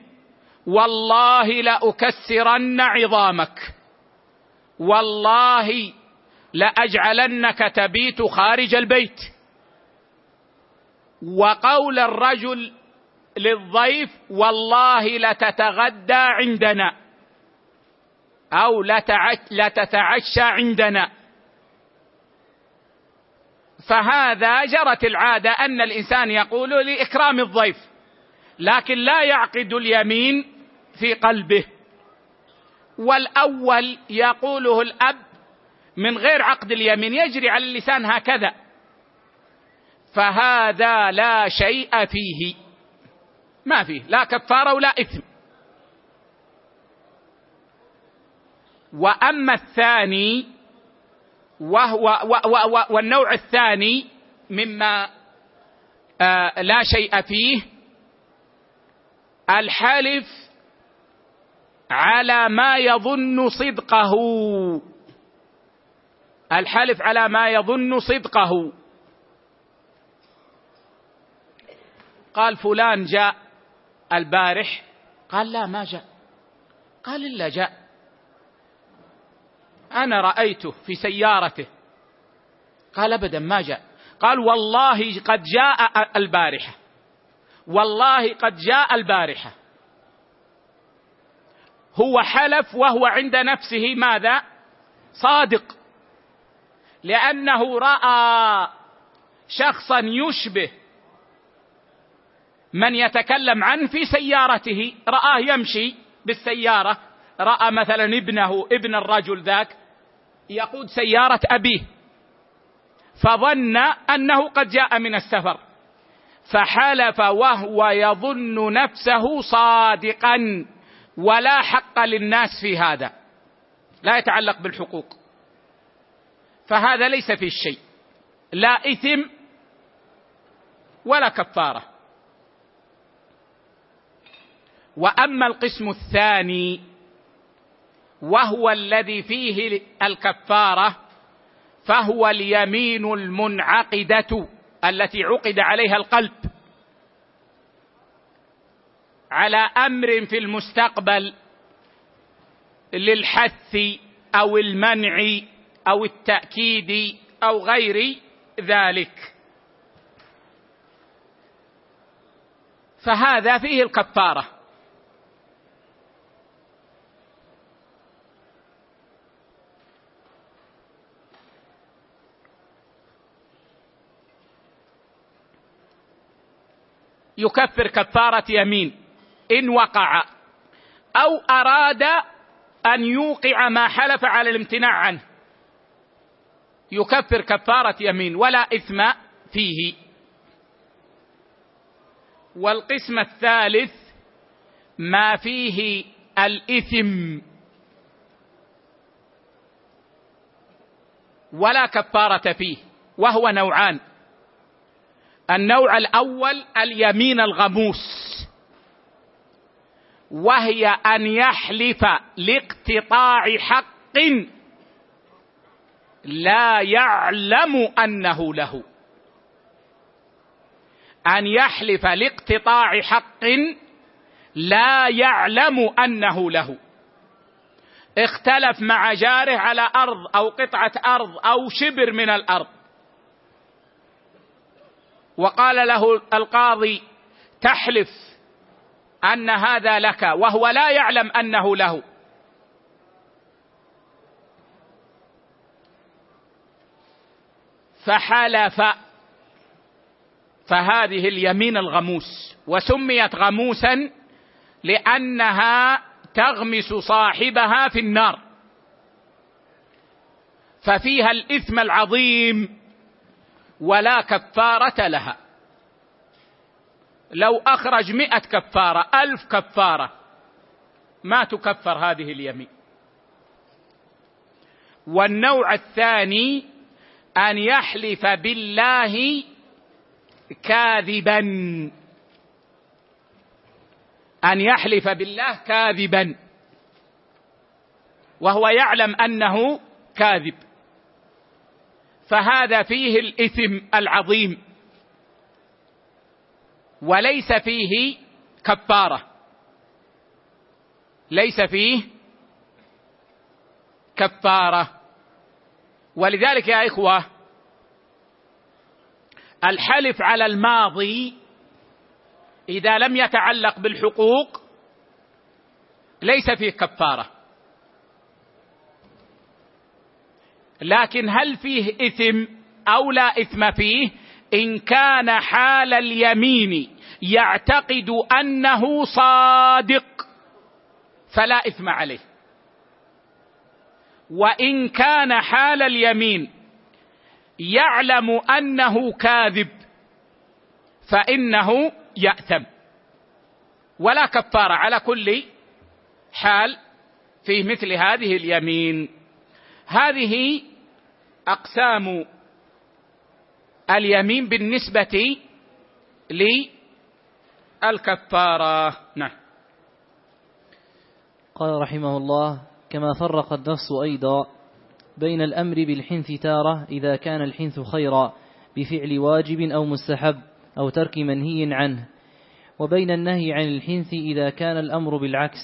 والله لأكسرن عظامك. والله لأجعلنك تبيت خارج البيت. وقول الرجل للضيف والله لتتغدى عندنا أو لتتعشى عندنا. فهذا جرت العادة أن الإنسان يقول لإكرام الضيف لكن لا يعقد اليمين في قلبه. والأول يقوله الأب من غير عقد اليمين يجري على اللسان هكذا. فهذا لا شيء فيه. ما فيه لا كفارة ولا إثم. وأما الثاني وهو والنوع الثاني مما آه، لا شيء فيه الحلف على ما يظن صدقه. الحلف على ما يظن صدقه. قال فلان جاء البارح قال لا ما جاء. قال إلا جاء. أنا رأيته في سيارته. قال ابدا ما جاء. قال والله قد جاء البارحة. والله قد جاء البارحة. هو حلف وهو عند نفسه ماذا؟ صادق. لأنه رأى شخصا يشبه من يتكلم عنه في سيارته. رآه يمشي بالسيارة. رأى مثلا ابنه ابن الرجل ذاك. يقود سيارة أبيه فظن أنه قد جاء من السفر فحلف وهو يظن نفسه صادقا ولا حق للناس في هذا لا يتعلق بالحقوق فهذا ليس في شيء لا إثم ولا كفارة. وأما القسم الثاني وهو الذي فيه الكفارة فهو اليمين المنعقدة التي عقد عليها القلب. على أمر في المستقبل للحث أو المنع أو التأكيد أو غير ذلك. فهذا فيه الكفارة. يكفر كفارة يمين. إن وقع أو أراد أن يوقع ما حلف على الامتناع عنه. يكفر كفارة يمين ولا إثم فيه. والقسم الثالث ما فيه الإثم. ولا كفارة فيه. وهو نوعان. النوع الأول اليمين الغموس. وهي أن يحلف لاقتطاع حق لا يعلم أنه له. أن يحلف لاقتطاع حق لا يعلم أنه له. اختلف مع جاره على أرض أو قطعة أرض أو شبر من الأرض. وقال له القاضي تحلف أن هذا لك وهو لا يعلم أنه له. فحلف فهذه اليمين الغموس وسميت غموسا لأنها تغمس صاحبها في النار. ففيها الإثم العظيم ولا كفارة لها. لو أخرج مئة كفارة ألف كفارة ما تكفر هذه اليمين. والنوع الثاني أن يحلف بالله كاذبا. أن يحلف بالله كاذبا. وهو يعلم أنه كاذب. فهذا فيه الإثم العظيم. وليس فيه كفارة. ليس فيه كفارة. ولذلك يا إخوة الحلف على الماضي إذا لم يتعلق بالحقوق ليس فيه كفارة. لكن هل فيه إثم أو لا إثم فيه؟ إن كان حال اليمين يعتقد أنه صادق فلا إثم عليه. وإن كان حال اليمين يعلم أنه كاذب فإنه يأثم. ولا كفارة على كل حال في مثل هذه اليمين. هذه أقسام اليمين بالنسبة للكفارة. نعم. قال رحمه الله كما فرق النص أيضا بين الأمر بالحنث تارة إذا كان الحنث خيرا بفعل واجب أو مستحب أو ترك منهي عنه وبين النهي عن الحنث إذا كان الأمر بالعكس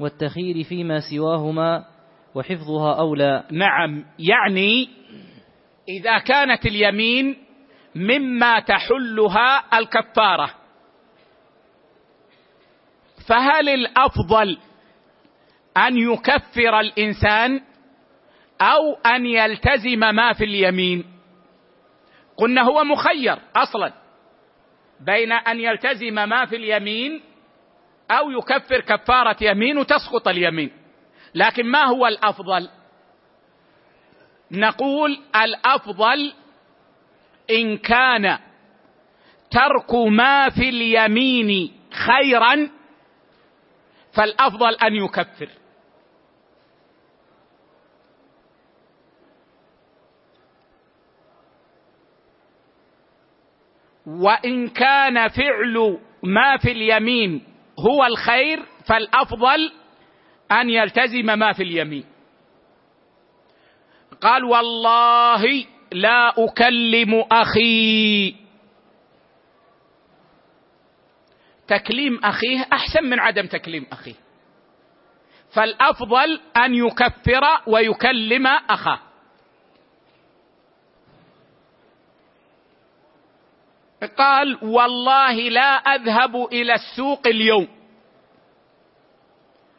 والتخير فيما سواهما وحفظها أولى. نعم يعني إذا كانت اليمين مما تحلها الكفارة. فهل الأفضل أن يكفر الإنسان أو أن يلتزم ما في اليمين؟ قلنا هو مخير أصلا بين أن يلتزم ما في اليمين أو يكفر كفارة يمين وتسقط اليمين. لكن ما هو الأفضل؟ نقول الأفضل إن كان ترك ما في اليمين خيرا فالأفضل أن يكفر. وإن كان فعل ما في اليمين هو الخير فالأفضل أن يلتزم ما في اليمين. قال والله لا أكلم أخي. تكليم أخيه أحسن من عدم تكليم أخيه. فالأفضل أن يكفر ويكلم أخاه. قال والله لا أذهب إلى السوق اليوم.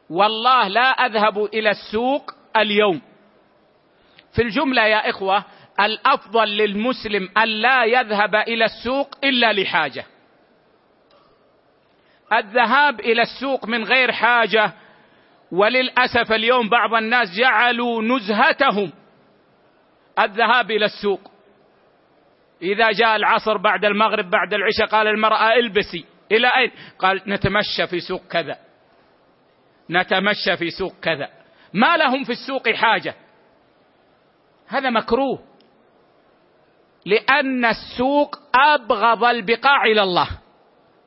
والله لا أذهب إلى السوق اليوم. في الجملة يا إخوة الأفضل للمسلم أن لا يذهب إلى السوق إلا لحاجة. الذهاب إلى السوق من غير حاجة وللأسف اليوم بعض الناس جعلوا نزهتهم الذهاب إلى السوق. إذا جاء العصر بعد المغرب بعد العشاء قال المرأة إلبسي. إلى أين؟ قال نتمشى في سوق كذا. نتمشى في سوق كذا. ما لهم في السوق حاجة. هذا مكروه. لأن السوق أبغض البقاع إلى الله.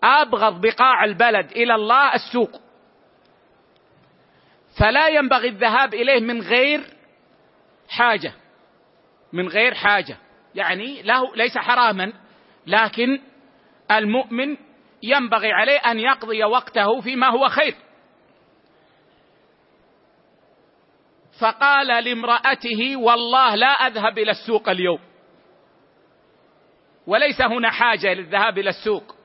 أبغض بقاع البلد إلى الله السوق. فلا ينبغي الذهاب إليه من غير حاجة. من غير حاجة. يعني له ليس حراما. لكن المؤمن ينبغي عليه أن يقضي وقته فيما هو خير. فقال لامرأته والله لا أذهب إلى السوق اليوم. وليس هنا حاجة للذهاب إلى السوق.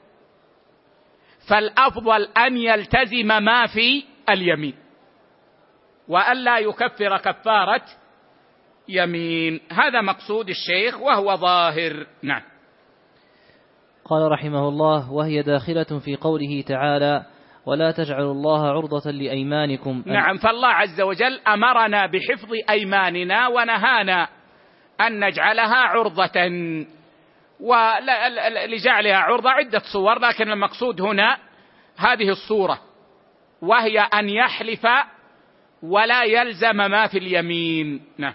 فالأفضل أن يلتزم ما في اليمين. والا يكفر كفارة يمين. هذا مقصود الشيخ وهو ظاهر. نعم. قال رحمه الله وهي داخلة في قوله تعالى ولا تجعلوا الله عرضة لأيمانكم. نعم فالله عز وجل أمرنا بحفظ أيماننا ونهانا أن نجعلها عرضة ولجعلها عرضة عدة صور لكن المقصود هنا هذه الصورة وهي أن يحلف ولا يلزم ما في اليمين. نعم.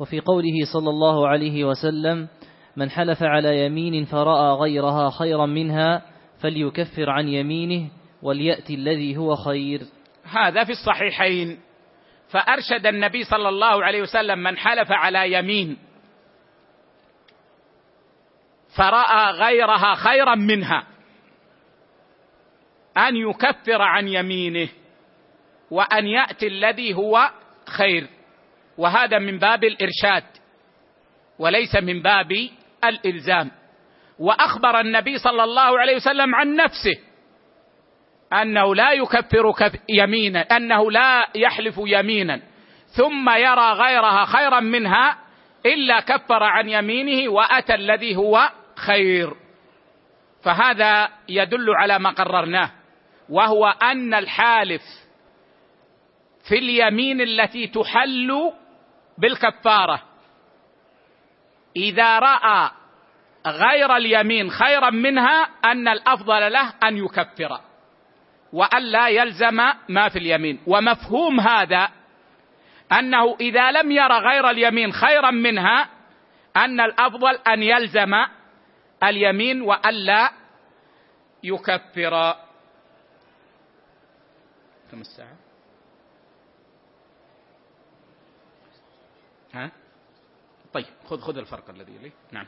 وفي قوله صلى الله عليه وسلم من حلف على يمين فرأى غيرها خيرا منها فليكفر عن يمينه وليأتي الذي هو خير. هذا في الصحيحين. فأرشد النبي صلى الله عليه وسلم من حلف على يمين. فرأى غيرها خيرا منها. أن يكفر عن يمينه وأن يأتي الذي هو خير. وهذا من باب الإرشاد وليس من باب الإلزام. وأخبر النبي صلى الله عليه وسلم عن نفسه. أنه لا يكفر يمينا أنه لا يحلف يمينا. ثم يرى غيرها خيرا منها إلا كفر عن يمينه وأتى الذي هو خير. فهذا يدل على ما قررناه وهو أن الحالف في اليمين التي تحل بالكفارة. إذا رأى غير اليمين خيرا منها أن الأفضل له أن يكفر. والا يلزم ما في اليمين. ومفهوم هذا أنه إذا لم ير غير اليمين خيرا منها أن الأفضل أن يلزم اليمين والا يكفر. كم الساعة. ها؟ طيب خذ خذ الفرق الذي لي نعم.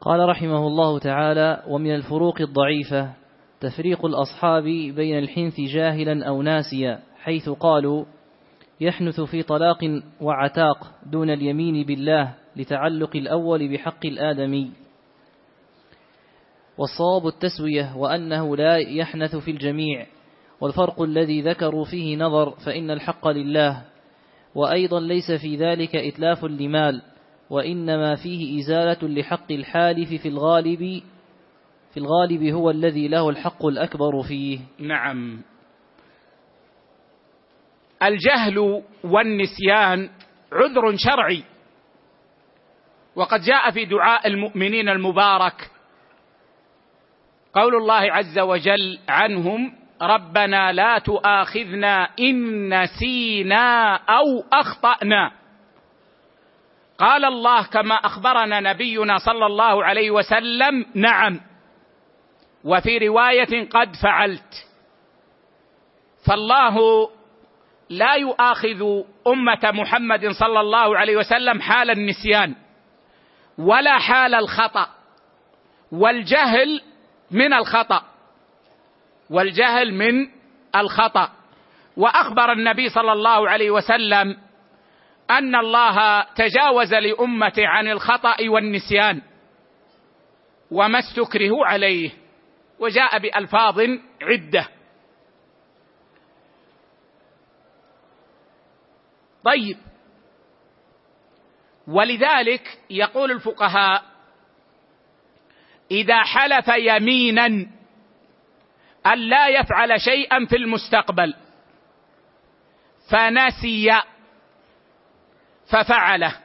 قال رحمه الله تعالى ومن الفروق الضعيفة تفريق الأصحاب بين الحنث جاهلا أو ناسيا حيث قالوا يحنث في طلاق وعتاق دون اليمين بالله لتعلق الأول بحق الآدمي. والصواب التسوية وأنه لا يحنث في الجميع والفرق الذي ذكروا فيه نظر فإن الحق لله وأيضا ليس في ذلك إتلاف لمال وإنما فيه إزالة لحق الحالف في الغالب في الغالب هو الذي له الحق الأكبر فيه. نعم. الجهل والنسيان عذر شرعي. وقد جاء في دعاء المؤمنين المبارك قول الله عز وجل عنهم ربنا لا تؤاخذنا إن نسينا أو أخطأنا. قال الله كما أخبرنا نبينا صلى الله عليه وسلم نعم. وفي رواية قد فعلت. فالله لا يؤاخذ أمة محمد صلى الله عليه وسلم حال النسيان ولا حال الخطأ والجهل من الخطأ والجهل من الخطأ. وأخبر النبي صلى الله عليه وسلم أن الله تجاوز لامته عن الخطأ والنسيان وما استكرهوا عليه. وجاء بألفاظ عدة. طيب. ولذلك يقول الفقهاء إذا حلف يمينا أن لا يفعل شيئا في المستقبل فنسي ففعله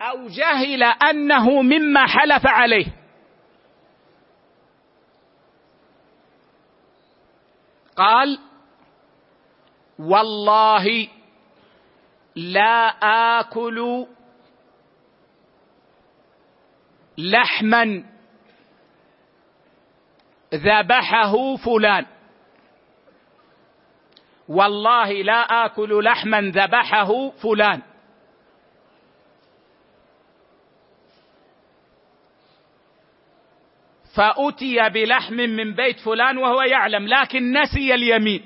أو جهل أنه مما حلف عليه. قال والله لا آكل لحما ذبحه فلان. والله لا آكل لحما ذبحه فلان. فأتي بلحم من بيت فلان وهو يعلم لكن نسي اليمين.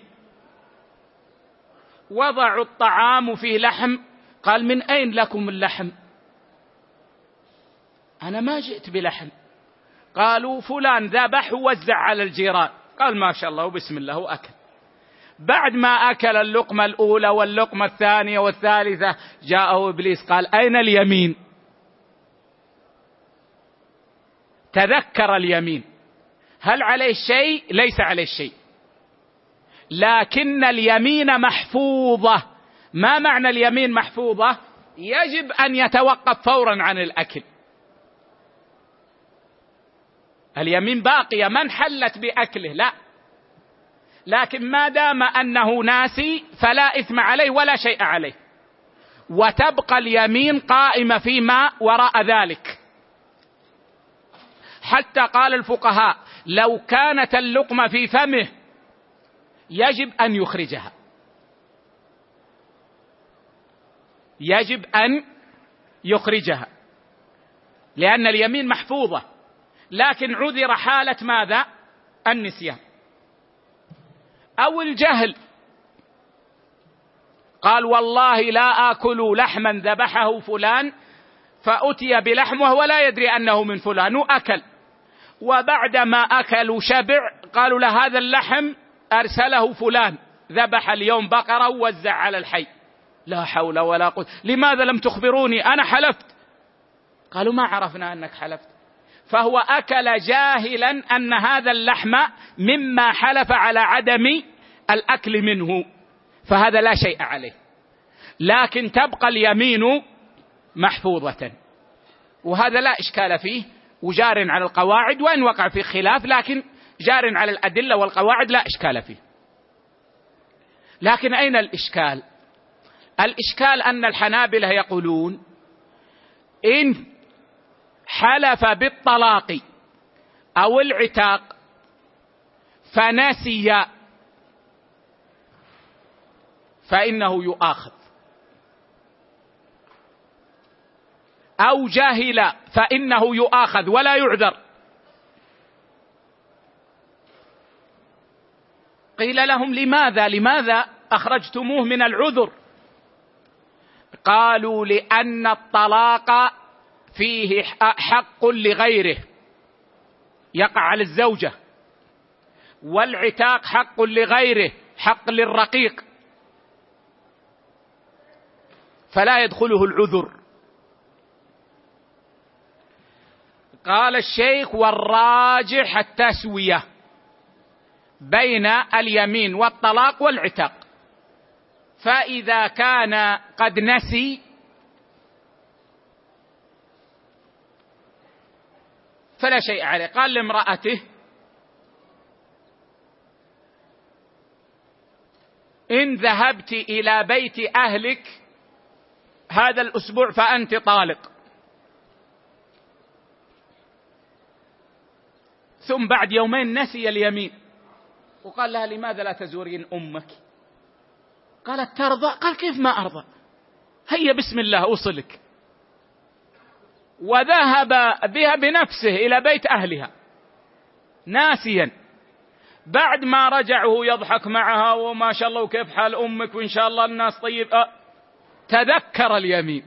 وضعوا الطعام فيه لحم قال من أين لكم اللحم؟ أنا ما جئت بلحم. قالوا فلان ذبح ووزع على الجيران. قال ما شاء الله وبسم الله وأكل. بعد ما أكل اللقمة الأولى واللقمة الثانية والثالثة جاءه إبليس قال أين اليمين؟ تذكر اليمين. هل عليه شيء ليس عليه شيء لكن اليمين محفوظة. ما معنى اليمين محفوظة؟ يجب أن يتوقف فورا عن الأكل. اليمين باقية ما انحلت بأكله لا. لكن ما دام أنه ناسي فلا إثم عليه ولا شيء عليه. وتبقى اليمين قائمة فيما وراء ذلك. حتى قال الفقهاء لو كانت اللقمة في فمه يجب أن يخرجها. يجب أن يخرجها. لأن اليمين محفوظة. لكن عذر حالة ماذا؟ النسيان. أو الجهل. قال والله لا آكل لحما ذبحه فلان فأتي بلحم وهو لا يدري أنه من فلان وأكل. وبعدما أكلوا شبع قالوا له هذا اللحم أرسله فلان. ذبح اليوم بقرة ووزع على الحي. لا حول ولا قوة. لماذا لم تخبروني؟ أنا حلفت. قالوا ما عرفنا أنك حلفت. فهو أكل جاهلا أن هذا اللحم مما حلف على عدم الأكل منه. فهذا لا شيء عليه. لكن تبقى اليمين محفوظة. وهذا لا إشكال فيه. وجار على القواعد وان وقع في خلاف لكن جار على الأدلة والقواعد لا إشكال فيه. لكن أين الإشكال؟ الإشكال أن الحنابلة يقولون إن حلف بالطلاق أو العتاق فنسي فإنه يؤاخذ. أو جهل فإنه يؤاخذ ولا يعذر. قيل لهم لماذا؟ لماذا أخرجتموه من العذر؟ قالوا لأن الطلاق فيه حق لغيره. يقع على الزوجة. والعتاق حق لغيره حق للرقيق. فلا يدخله العذر. قال الشيخ والراجح التسوية بين اليمين والطلاق والعتاق فإذا كان قد نسي فلا شيء عليه. قال لامرأته إن ذهبت إلى بيت أهلك هذا الأسبوع فأنت طالق. ثم بعد يومين نسي اليمين. وقال لها لماذا لا تزورين أمك؟ قالت ترضى. قال كيف ما أرضى؟ هيا بسم الله أوصلك. وذهب بها بنفسه إلى بيت أهلها ناسيا. بعد ما رجع وهو يضحك معها وما شاء الله وكيف حال أمك وإن شاء الله الناس طيب. أه تذكر اليمين.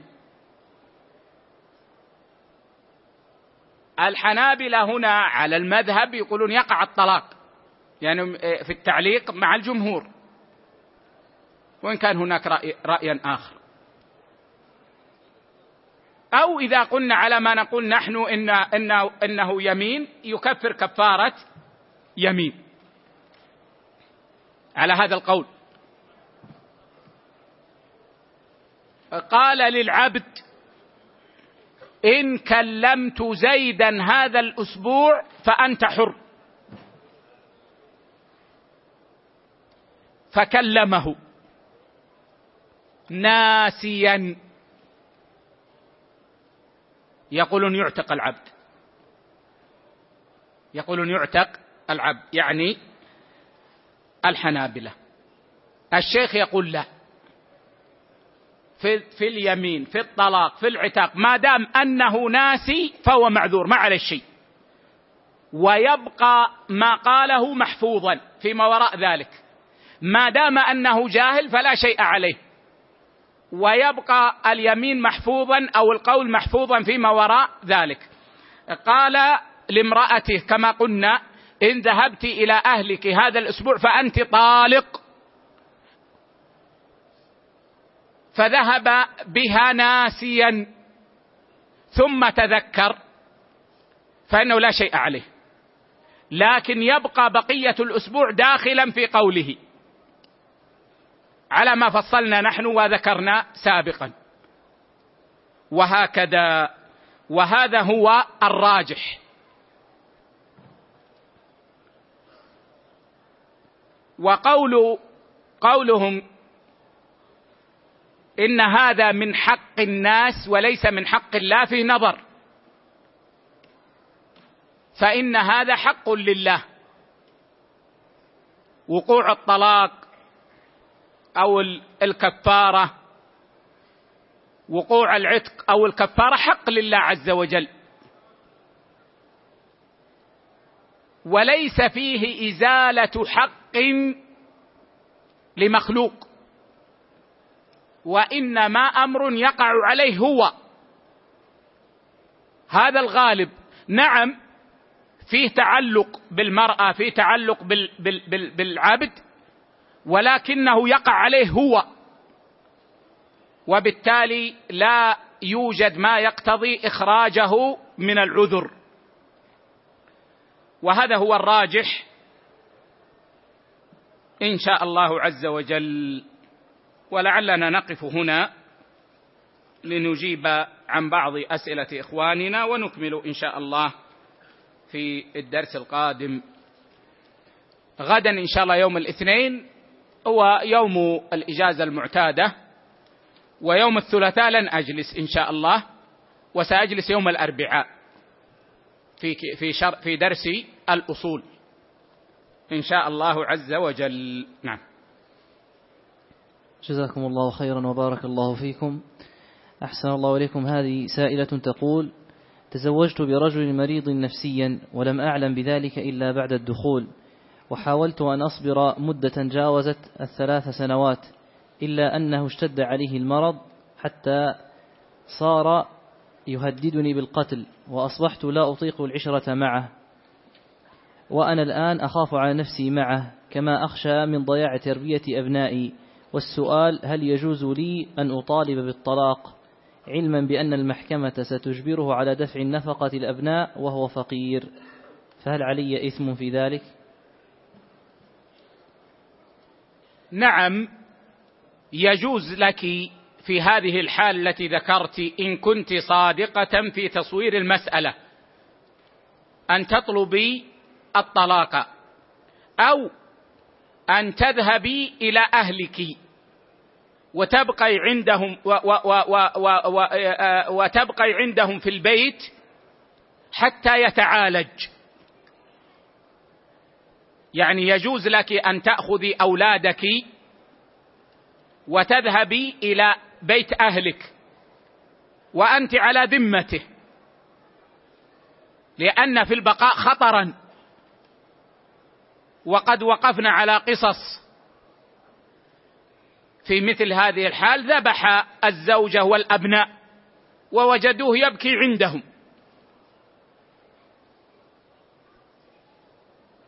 الحنابلة هنا على المذهب يقولون يقع الطلاق يعني في التعليق مع الجمهور. وإن كان هناك رأي, رأي آخر. أو إذا قلنا على ما نقول نحن إن إنه, إنه يمين يكفر كفارة يمين. على هذا القول. قال للعبد إن كلمت زيدا هذا الأسبوع فأنت حر. فكلمه. ناسيا. يقولون يعتق العبد. يقولون يعتق العبد. يعني الحنابلة. الشيخ يقول لا. في, في اليمين في الطلاق في العتاق ما دام أنه ناسي فهو معذور ما عليه شيء. ويبقى ما قاله محفوظا فيما وراء ذلك. ما دام أنه جاهل فلا شيء عليه. ويبقى اليمين محفوظا أو القول محفوظا فيما وراء ذلك. قال لامرأته كما قلنا إن ذهبت إلى أهلك هذا الأسبوع فأنت طالق فذهب بها ناسيا ثم تذكر فإنه لا شيء عليه. لكن يبقى بقية الأسبوع داخلا في قوله. على ما فصلنا نحن وذكرنا سابقا. وهكذا وهذا هو الراجح. وقول قولهم إن هذا من حق الناس وليس من حق الله في نظر. فإن هذا حق لله. وقوع الطلاق أو الكفارة وقوع العتق أو الكفارة حق لله عز وجل. وليس فيه إزالة حق لمخلوق. وإنما أمر يقع عليه هو. هذا الغالب. نعم فيه تعلق بالمرأة فيه تعلق بال بال بال بالعبد ولكنه يقع عليه هو. وبالتالي لا يوجد ما يقتضي إخراجه من العذر. وهذا هو الراجح إن شاء الله عز وجل. ولعلنا نقف هنا لنجيب عن بعض أسئلة إخواننا ونكمل إن شاء الله في الدرس القادم. غدا إن شاء الله يوم الاثنين هو يوم الإجازة المعتادة ويوم الثلاثاء لن أجلس إن شاء الله وسأجلس يوم الأربعاء في في في درس الأصول إن شاء الله عز وجل. نعم. جزاكم الله خيرا وبارك الله فيكم. أحسن الله إليكم. هذه سائلة تقول تزوجت برجل مريض نفسيا ولم أعلم بذلك إلا بعد الدخول وحاولت أن أصبر مدة جاوزت الثلاث سنوات إلا أنه اشتد عليه المرض حتى صار يهددني بالقتل وأصبحت لا أطيق العشرة معه وأنا الآن أخاف على نفسي معه كما أخشى من ضياع تربية أبنائي. والسؤال هل يجوز لي أن أطالب بالطلاق علما بأن المحكمة ستجبره على دفع النفقة الأبناء وهو فقير؟ فهل علي إثم في ذلك؟ نعم يجوز لك في هذه الحال التي ذكرت إن كنت صادقة في تصوير المسألة أن تطلبي الطلاق أو أن تذهبي إلى أهلك. وتبقي عندهم و و و و و وتبقي عندهم في البيت حتى يتعالج. يعني يجوز لك أن تأخذي أولادك وتذهبي إلى بيت أهلك وأنت على ذمته لأن في البقاء خطرا. وقد وقفنا على قصص. في مثل هذه الحال ذبح الزوجة والأبناء ووجدوه يبكي عندهم.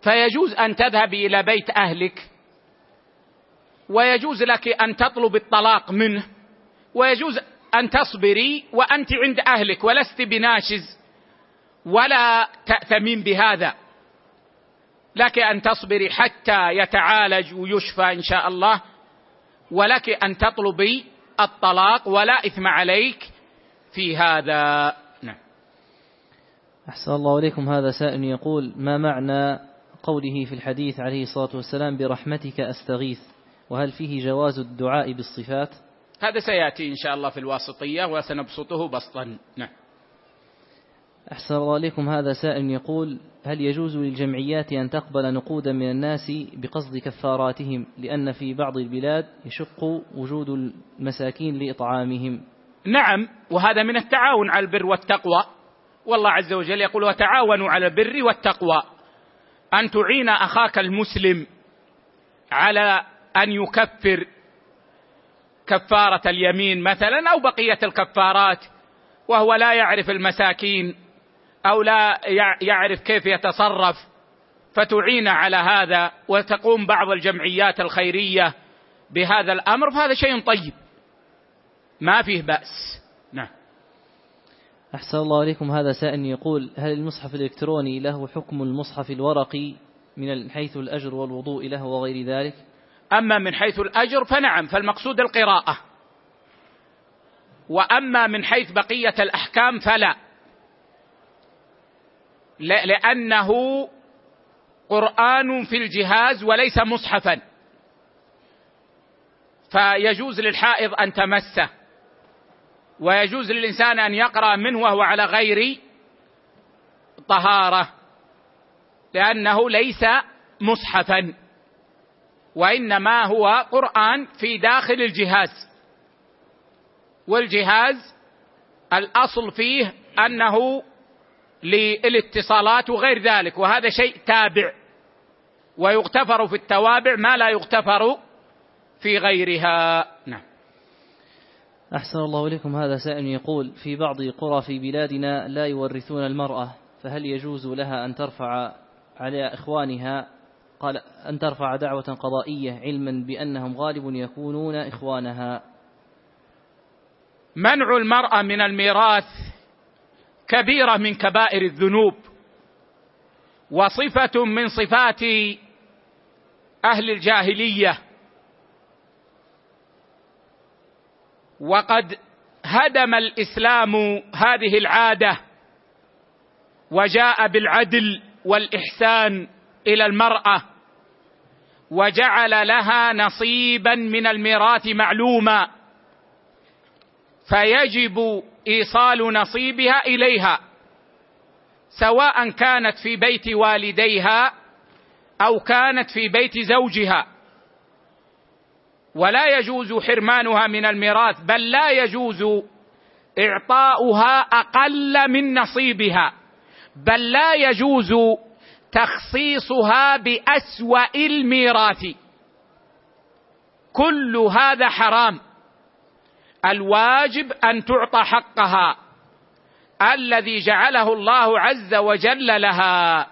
فيجوز أن تذهبي إلى بيت أهلك ويجوز لك أن تطلب الطلاق منه ويجوز أن تصبري وأنت عند أهلك ولست بناشز ولا تأثمين بهذا. لك أن تصبري حتى يتعالج ويشفى إن شاء الله. ولك أن تطلبي الطلاق ولا إثم عليك في هذا. نعم. أحسن الله إليكم. هذا سائل يقول ما معنى قوله في الحديث عليه الصلاة والسلام برحمتك أستغيث؟ وهل فيه جواز الدعاء بالصفات؟ هذا سيأتي إن شاء الله في الواسطية وسنبسطه بسطا. نعم. أحسن الله عليكم. هذا سائل يقول هل يجوز للجمعيات أن تقبل نقودا من الناس بقصد كفاراتهم لأن في بعض البلاد يشق وجود المساكين لإطعامهم؟ نعم وهذا من التعاون على البر والتقوى. والله عز وجل يقول وتعاونوا على البر والتقوى. أن تعين أخاك المسلم على أن يكفر كفارة اليمين مثلا أو بقية الكفارات وهو لا يعرف المساكين. أو لا يعرف كيف يتصرف فتعين على هذا وتقوم بعض الجمعيات الخيرية بهذا الأمر فهذا شيء طيب. ما فيه بأس. نعم. أحسن الله عليكم. هذا سائل يقول هل المصحف الإلكتروني له حكم المصحف الورقي من حيث الأجر والوضوء له وغير ذلك؟ أما من حيث الأجر فنعم فالمقصود القراءة. وأما من حيث بقية الأحكام فلا. لأنه قرآن في الجهاز وليس مصحفا. فيجوز للحائض أن تمسه. ويجوز للإنسان أن يقرأ منه وهو على غير طهارة. لأنه ليس مصحفا. وإنما هو قرآن في داخل الجهاز. والجهاز الأصل فيه أنه للاتصالات وغير ذلك وهذا شيء تابع ويغتفر في التوابع ما لا يغتفر في غيرها. نعم. أحسن الله إليكم. هذا سائل يقول في بعض قرى في بلادنا لا يورثون المرأة فهل يجوز لها أن ترفع على إخوانها؟ قال أن ترفع دعوة قضائية علما بأنهم غالب يكونون إخوانها. منع المرأة من الميراث كبيرة من كبائر الذنوب وصفة من صفات أهل الجاهلية. وقد هدم الإسلام هذه العادة وجاء بالعدل والإحسان إلى المرأة وجعل لها نصيبا من الميراث معلوما. فيجب إيصال نصيبها إليها سواء كانت في بيت والديها أو كانت في بيت زوجها. ولا يجوز حرمانها من الميراث بل لا يجوز إعطاؤها أقل من نصيبها بل لا يجوز تخصيصها بأسوأ الميراث. كل هذا حرام. الواجب أن تعطى حقها الذي جعله الله عز وجل لها.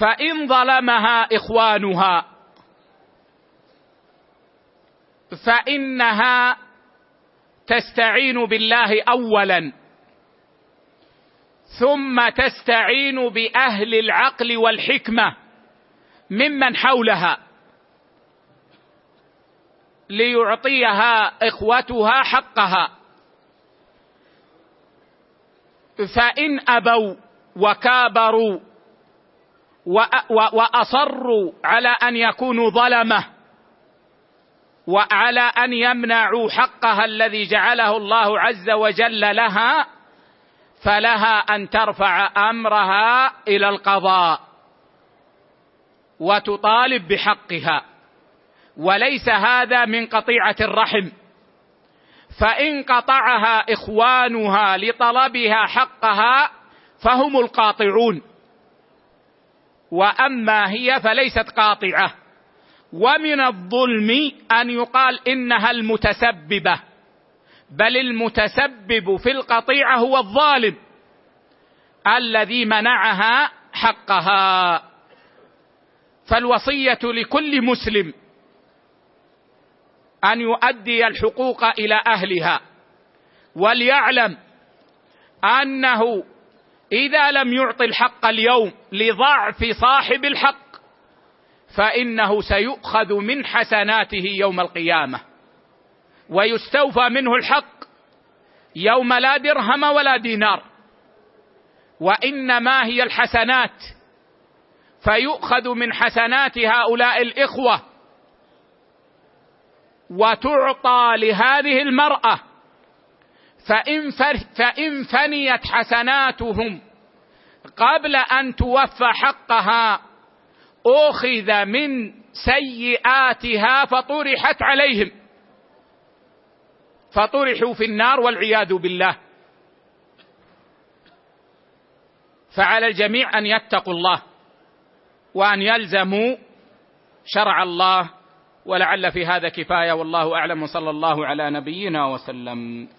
فإن ظلمها إخوانها فإنها تستعين بالله اولا ثم تستعين بأهل العقل والحكمة ممن حولها. ليعطيها إخوتها حقها. فإن أبوا وكابروا وأصروا على أن يكونوا ظلمة وعلى أن يمنعوا حقها الذي جعله الله عز وجل لها فلها أن ترفع أمرها إلى القضاء وتطالب بحقها. وليس هذا من قطيعة الرحم. فإن قطعها إخوانها لطلبها حقها فهم القاطعون. وأما هي فليست قاطعة. ومن الظلم أن يقال إنها المتسببة بل المتسبب في القطيعة هو الظالم الذي منعها حقها. فالوصية لكل مسلم أن يؤدي الحقوق إلى أهلها. وليعلم أنه إذا لم يعط الحق اليوم لضعف صاحب الحق فإنه سيؤخذ من حسناته يوم القيامة. ويستوفى منه الحق يوم لا درهم ولا دينار. وإنما هي الحسنات فيؤخذ من حسنات هؤلاء الإخوة وتعطى لهذه المرأة فإن, فإن فنيت حسناتهم قبل أن توفى حقها أخذ من سيئاتها فطرحت عليهم. فطرحوا في النار والعياذ بالله. فعلى الجميع أن يتقوا الله وأن يلزموا شرع الله ولعل في هذا كفاية والله أعلم وصلى الله على نبينا وسلم.